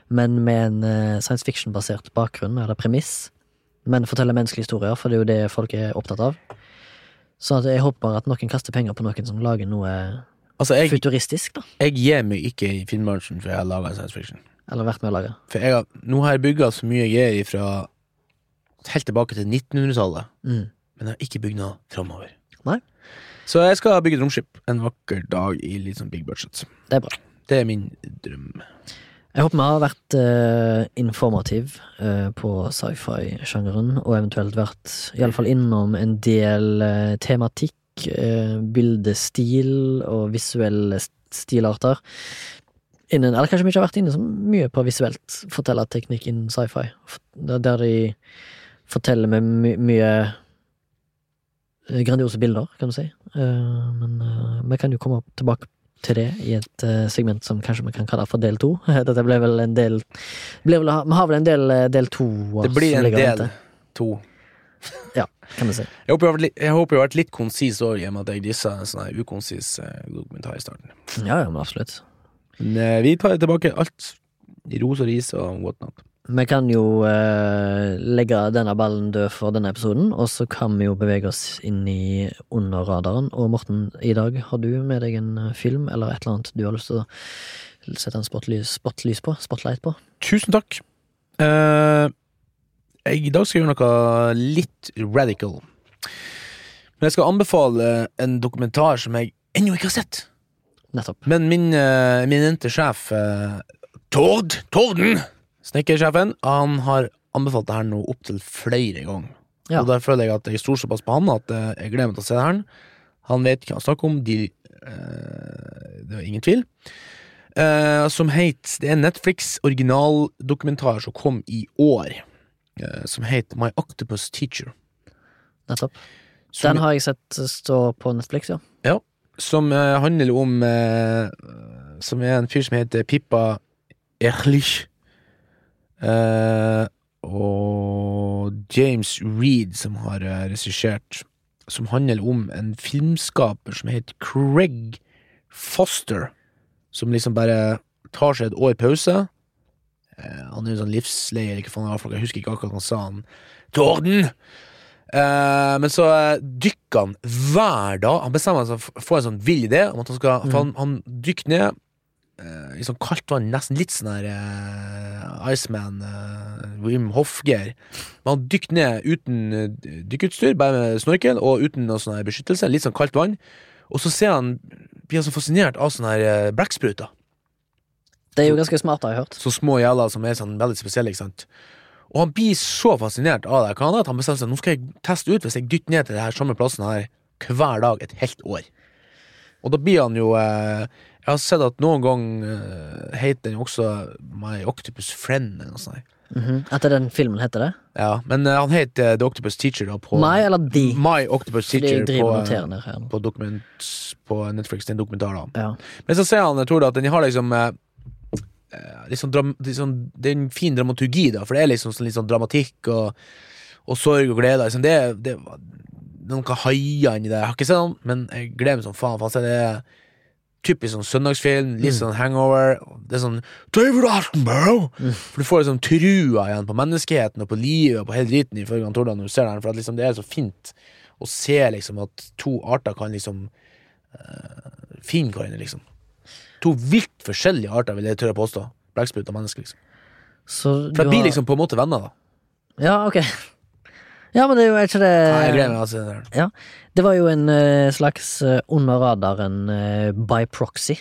Speaker 1: men med en eh, science fiction-basert bakgrunn eller premiss. Men forteller menneskelige historier, for det er jo det folk er opptatt av. Så jeg håper at noen kaster penger på noen som lager noe
Speaker 2: Altså, jeg,
Speaker 1: futuristisk, da.
Speaker 2: jeg gir meg ikke i filmbransjen før jeg har laga science fiction.
Speaker 1: Eller vært med å lage.
Speaker 2: For jeg har, nå har jeg bygga så mye jeg greier fra helt tilbake til 1900-tallet,
Speaker 1: Mm.
Speaker 2: men jeg har ikke bygd noe framover.
Speaker 1: Nei.
Speaker 2: Så jeg skal bygge et romskip en vakker dag i litt sånn big budget.
Speaker 1: Det er bra.
Speaker 2: Det er min drøm.
Speaker 1: Jeg håper vi har vært uh, informativ uh, på sci-fi-sjangeren, og eventuelt vært iallfall innom en del uh, tematikk, bildestil og visuelle stilarter. Innen, eller kanskje vi ikke har vært inne så mye på visuelt fortellerteknikk innen sci-fi, der de forteller med my mye grandiose bilder, kan du si. Eh, men eh, vi kan jo komme tilbake til det i et eh, segment som kanskje vi kan kalle for del to. Dette ble vel en del vel, Vi har vel en del eh, del to
Speaker 2: Det blir en del to.
Speaker 1: ja, kan du si.
Speaker 2: Jeg håper jeg litt, jeg håper jeg har vært litt konsis òg, i og med at jeg dissa en sånn ukonsis eh, dokumentar i starten.
Speaker 1: Ja, ja, men absolutt.
Speaker 2: Men eh, vi tar tilbake alt i ros og ris og whatnot.
Speaker 1: Vi kan jo eh, legge denne ballen død for denne episoden, og så kan vi jo bevege oss inn i under radaren. Og Morten, i dag har du med deg en eh, film eller et eller annet du har lyst til å sette en spotlys, spotlys på? Spotlight på?
Speaker 2: Tusen takk. Uh, jeg, I dag skal jeg gjøre noe litt radical. Men jeg skal anbefale en dokumentar som jeg ennå ikke har sett.
Speaker 1: Nettopp.
Speaker 2: Men min uh, eminente sjef, uh, Tord Torden, snekkersjefen, han har anbefalt det her nå opptil flere ganger.
Speaker 1: Ja.
Speaker 2: Og der føler jeg at jeg stoler såpass på han at eh, jeg gleder meg til å se det her. Han vet hva han snakker om, de, eh, det er ingen tvil. Uh, som het Det er Netflix originaldokumentar som kom i år, uh, som het My Octopus Teacher.
Speaker 1: Nettopp.
Speaker 2: Som,
Speaker 1: Den har jeg sett stå på Netflix, ja.
Speaker 2: som uh, handler om Som er en fyr som heter Pippa Erlich. Eh, og James Reed, som har uh, regissert. Som handler om en filmskaper som heter Craig Foster. Som liksom bare tar seg et år pause. Uh, han er jo sånn livsleie, eller hva faen det var jeg husker ikke akkurat hva han sa. Han Torden! Uh, men så dykker han hver dag. Han bestemmer seg for å få en sånn vill idé om at han skal mm. han, han dykker ned i sånn kaldt vann, nesten litt sånn her uh, Iceman, uh, Wim Hof-gear. Men han dykker ned uten dykkeutstyr, bare med snorkel og uten noe sånn beskyttelse. Litt sånn kaldt vann. Og så ser han blir han så fascinert av sånne her eh, blekkspruter.
Speaker 1: Det er jo ganske smart, har jeg hørt.
Speaker 2: Så små jævler som er sånn veldig spesielle, ikke sant. Og han blir så fascinert av det kan han at han bestemmer seg nå skal jeg teste ut hvis jeg dytter ned til det her samme plassen her hver dag et helt år. Og da blir han jo eh, Jeg har sett at noen gang uh, heter den også My Octopus Friend, eller noe sånt.
Speaker 1: Mhm. Etter den filmen heter det?
Speaker 2: Ja, men uh, han heter The Octopus Teacher da på
Speaker 1: My eller de?
Speaker 2: My Octopus Teacher på, på, dokument, på Netflix. Det er en dokumentar, da.
Speaker 1: Ja.
Speaker 2: Men så ser han, tror at den har liksom uh, liksom, sånn, Det er en fin dramaturgi, da, for det er liksom sånn, litt sånn dramatikk og, og sorg og glede. Liksom. Det, det, det er noen haier inni der. Jeg har ikke sett den, men jeg gleder meg som faen. For det er typisk sånn søndagsfilm, litt
Speaker 1: Mm.
Speaker 2: sånn hangover. Det er sånn David Attenborough!
Speaker 1: Mm.
Speaker 2: For du får liksom trua igjen på menneskeheten og på livet og på hele driten ifølge han Tordal når du ser den. For liksom, det er så fint å se liksom at to arter kan liksom uh, finne hverandre, liksom. To vilt forskjellige arter, vil jeg tørre å påstå. Blekksprut og menneske, liksom.
Speaker 1: Så
Speaker 2: For de blir liksom på en måte venner, da.
Speaker 1: Ja, ok. Ja, men det er jo ikke det
Speaker 2: Nei, jeg gleder meg altså, det Ja.
Speaker 1: Det var jo en eh, slags eh, under radaren uh, by proxy.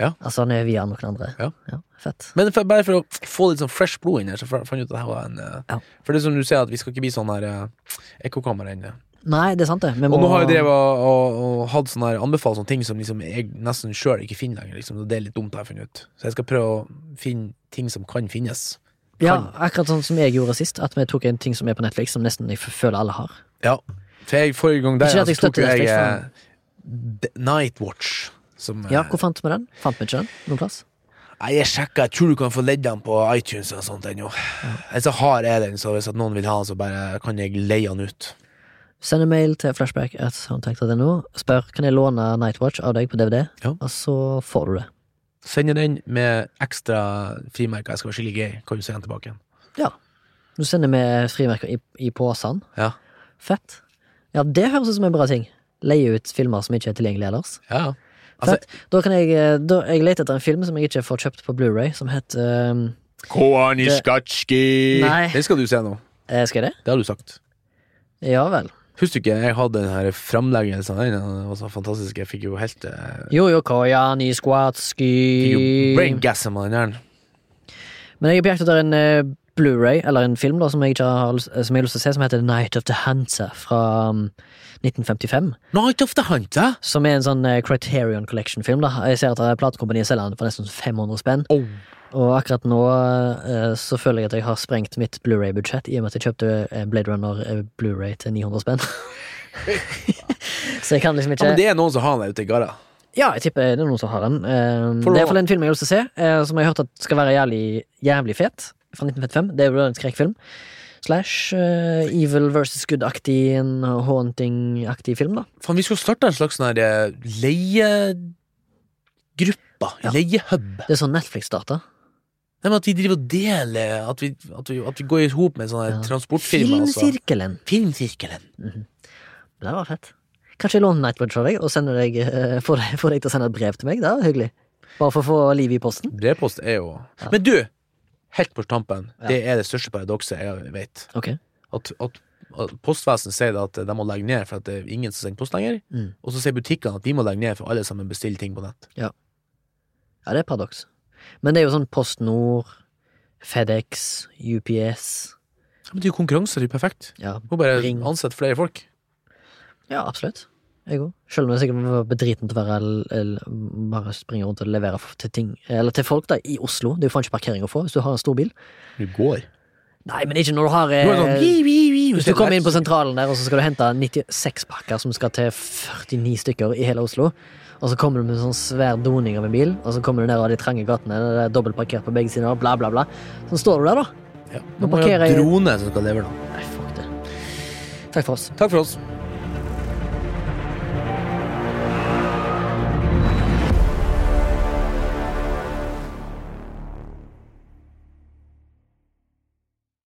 Speaker 2: Ja.
Speaker 1: Altså han er via noen andre.
Speaker 2: Ja.
Speaker 1: Fett.
Speaker 2: Men for, bare for å få litt sånn fresh blod inn her, så fant jeg ut at det her var en eh,
Speaker 1: Ja.
Speaker 2: For det som du sier, at vi skal ikke bli sånn her uh, ekkokammer ennå.
Speaker 1: Nei, det er sant, det. Vi
Speaker 2: Og nå har jeg drevet og, og, og hatt sånne her anbefalt sånne ting som liksom jeg nesten sjøl ikke finner lenger. Liksom. og Det er litt dumt, har jeg funnet ut. Så jeg skal prøve å finne ting som kan finnes.
Speaker 1: Ja, akkurat sånn som jeg gjorde sist. At vi tok en ting som er på Netflix, som nesten jeg føler alle har.
Speaker 2: Ja, for jeg, forrige gang der
Speaker 1: Ikke at jeg
Speaker 2: altså,
Speaker 1: støtter Netflix,
Speaker 2: jeg, D- Nightwatch. Som,
Speaker 1: Ja,
Speaker 2: eh,
Speaker 1: Hvor fant vi den? Fant vi ikke den noen plass?
Speaker 2: Nei, jeg sjekka, jeg tror du kan få ledd den på iTunes og sånt ennå. Eller så har jeg den, så hvis at noen vil ha den, så bare kan jeg leie den ut.
Speaker 1: Send en mail til flashback at soundtact.no. Spør kan jeg låne Nightwatch av deg på DVD,
Speaker 2: Ja.
Speaker 1: og så får du det.
Speaker 2: Sender den med ekstra frimerker. Jeg skal være skikkelig gøy. Kan du sende den tilbake igjen?
Speaker 1: Ja. Du sender med frimerker i, i posen.
Speaker 2: Ja.
Speaker 1: Fett. Ja, det høres ut som en bra ting. Leie ut filmer som ikke er tilgjengelige ellers.
Speaker 2: Ja, ja. Altså,
Speaker 1: Fett. Da kan jeg eh, da, Jeg leter etter en film som jeg ikke får kjøpt på Blu-ray som heter um,
Speaker 2: Koniskatski!
Speaker 1: Nei.
Speaker 2: Den skal du se nå.
Speaker 1: eh, Skal jeg det?
Speaker 2: Det har du sagt.
Speaker 1: Ja vel.
Speaker 2: Husker du ikke jeg hadde den her framleggelsen den? Var så fantastisk. Jeg fikk jo helt eh,
Speaker 1: Jo, jo, Kojani
Speaker 2: jo braingasm av den jern.
Speaker 1: Men jeg er på jakt etter en eh, Blu-ray, eller en film da, som jeg ikke har som jeg har lyst til å se, som heter Night of the Hunter fra um, 1955.
Speaker 2: Night of the Hunter!
Speaker 1: Som er en sånn eh, Criterion Collection-film. da Jeg ser at platekompaniet selger den for nesten 500 spenn.
Speaker 2: Oh.
Speaker 1: Og akkurat nå eh, så føler jeg at jeg har sprengt mitt Blu-ray-budsjett i og med at jeg kjøpte eh, Blade Runner eh, Blu-ray til 900 spenn. så jeg kan liksom ikke Ja,
Speaker 2: men det er noen som har den ute i garda.
Speaker 1: Ja, jeg tipper det er noen som har den.
Speaker 2: For
Speaker 1: det er iallfall en film jeg har lyst til å se, som jeg har hørt at skal være jævlig, jævlig fet. Fra 1955. Det er jo en skrekkfilm. Slash uh, Evil versus Good-aktig, en haunting-aktig film, da.
Speaker 2: Faen, vi skulle starte en slags sånn leiegruppa.
Speaker 1: Ja.
Speaker 2: Leiehub.
Speaker 1: Det er sånn Netflix starta.
Speaker 2: Nei, men At vi driver og deler At vi, at vi, at vi går i hop med sånne
Speaker 1: Ja.
Speaker 2: transportfirmaer. Altså.
Speaker 1: Filmsirkelen.
Speaker 2: Filmsirkelen.
Speaker 1: Det var fett. Kanskje jeg låner Nightwatch av deg og deg, uh, får, deg, får deg til å sende et brev til meg? Det er hyggelig. Bare for å få liv i posten.
Speaker 2: Brevpost er jo
Speaker 1: Ja.
Speaker 2: Men du! Helt på tampen.
Speaker 1: Ja.
Speaker 2: Det er det største paradokset jeg vet.
Speaker 1: Okay.
Speaker 2: At, at, postvesenet sier at de må legge ned for at det er ingen som sender post lenger.
Speaker 1: Mm.
Speaker 2: Og så sier butikkene at de må legge ned for alle sammen bestiller ting på nett.
Speaker 1: Ja, det er paradoks. Men det er jo sånn Post Nord, FedEx, UPS
Speaker 2: Ja, Men det er jo konkurranse, det er perfekt.
Speaker 1: Ja,
Speaker 2: må bare
Speaker 1: Ring.
Speaker 2: ansette flere folk.
Speaker 1: Ja, absolutt. Jeg òg. Selv om jeg sikkert var bedriten til å være l- bare springe rundt og levere til ting Eller til folk da i Oslo. Det er jo faen ikke parkering å få hvis du har en stor bil.
Speaker 2: Du går.
Speaker 1: Nei, men ikke når du har
Speaker 2: Du sånn,
Speaker 1: eh,
Speaker 2: vi, vi, vi,
Speaker 1: Hvis du kommer inn på sentralen der, og så skal du hente 96 pakker som skal til 49 stykker i hele Oslo, og så kommer du med sånn svær doning av en bil, og så kommer du ned av de trange gatene, det er dobbeltparkert på begge sider, bla, bla, bla. Så står du der, da.
Speaker 2: Ja.
Speaker 1: Nå
Speaker 2: må
Speaker 1: du
Speaker 2: ha drone som skal leve, da.
Speaker 1: Nei, fuck det. Takk for oss.
Speaker 2: Takk for oss.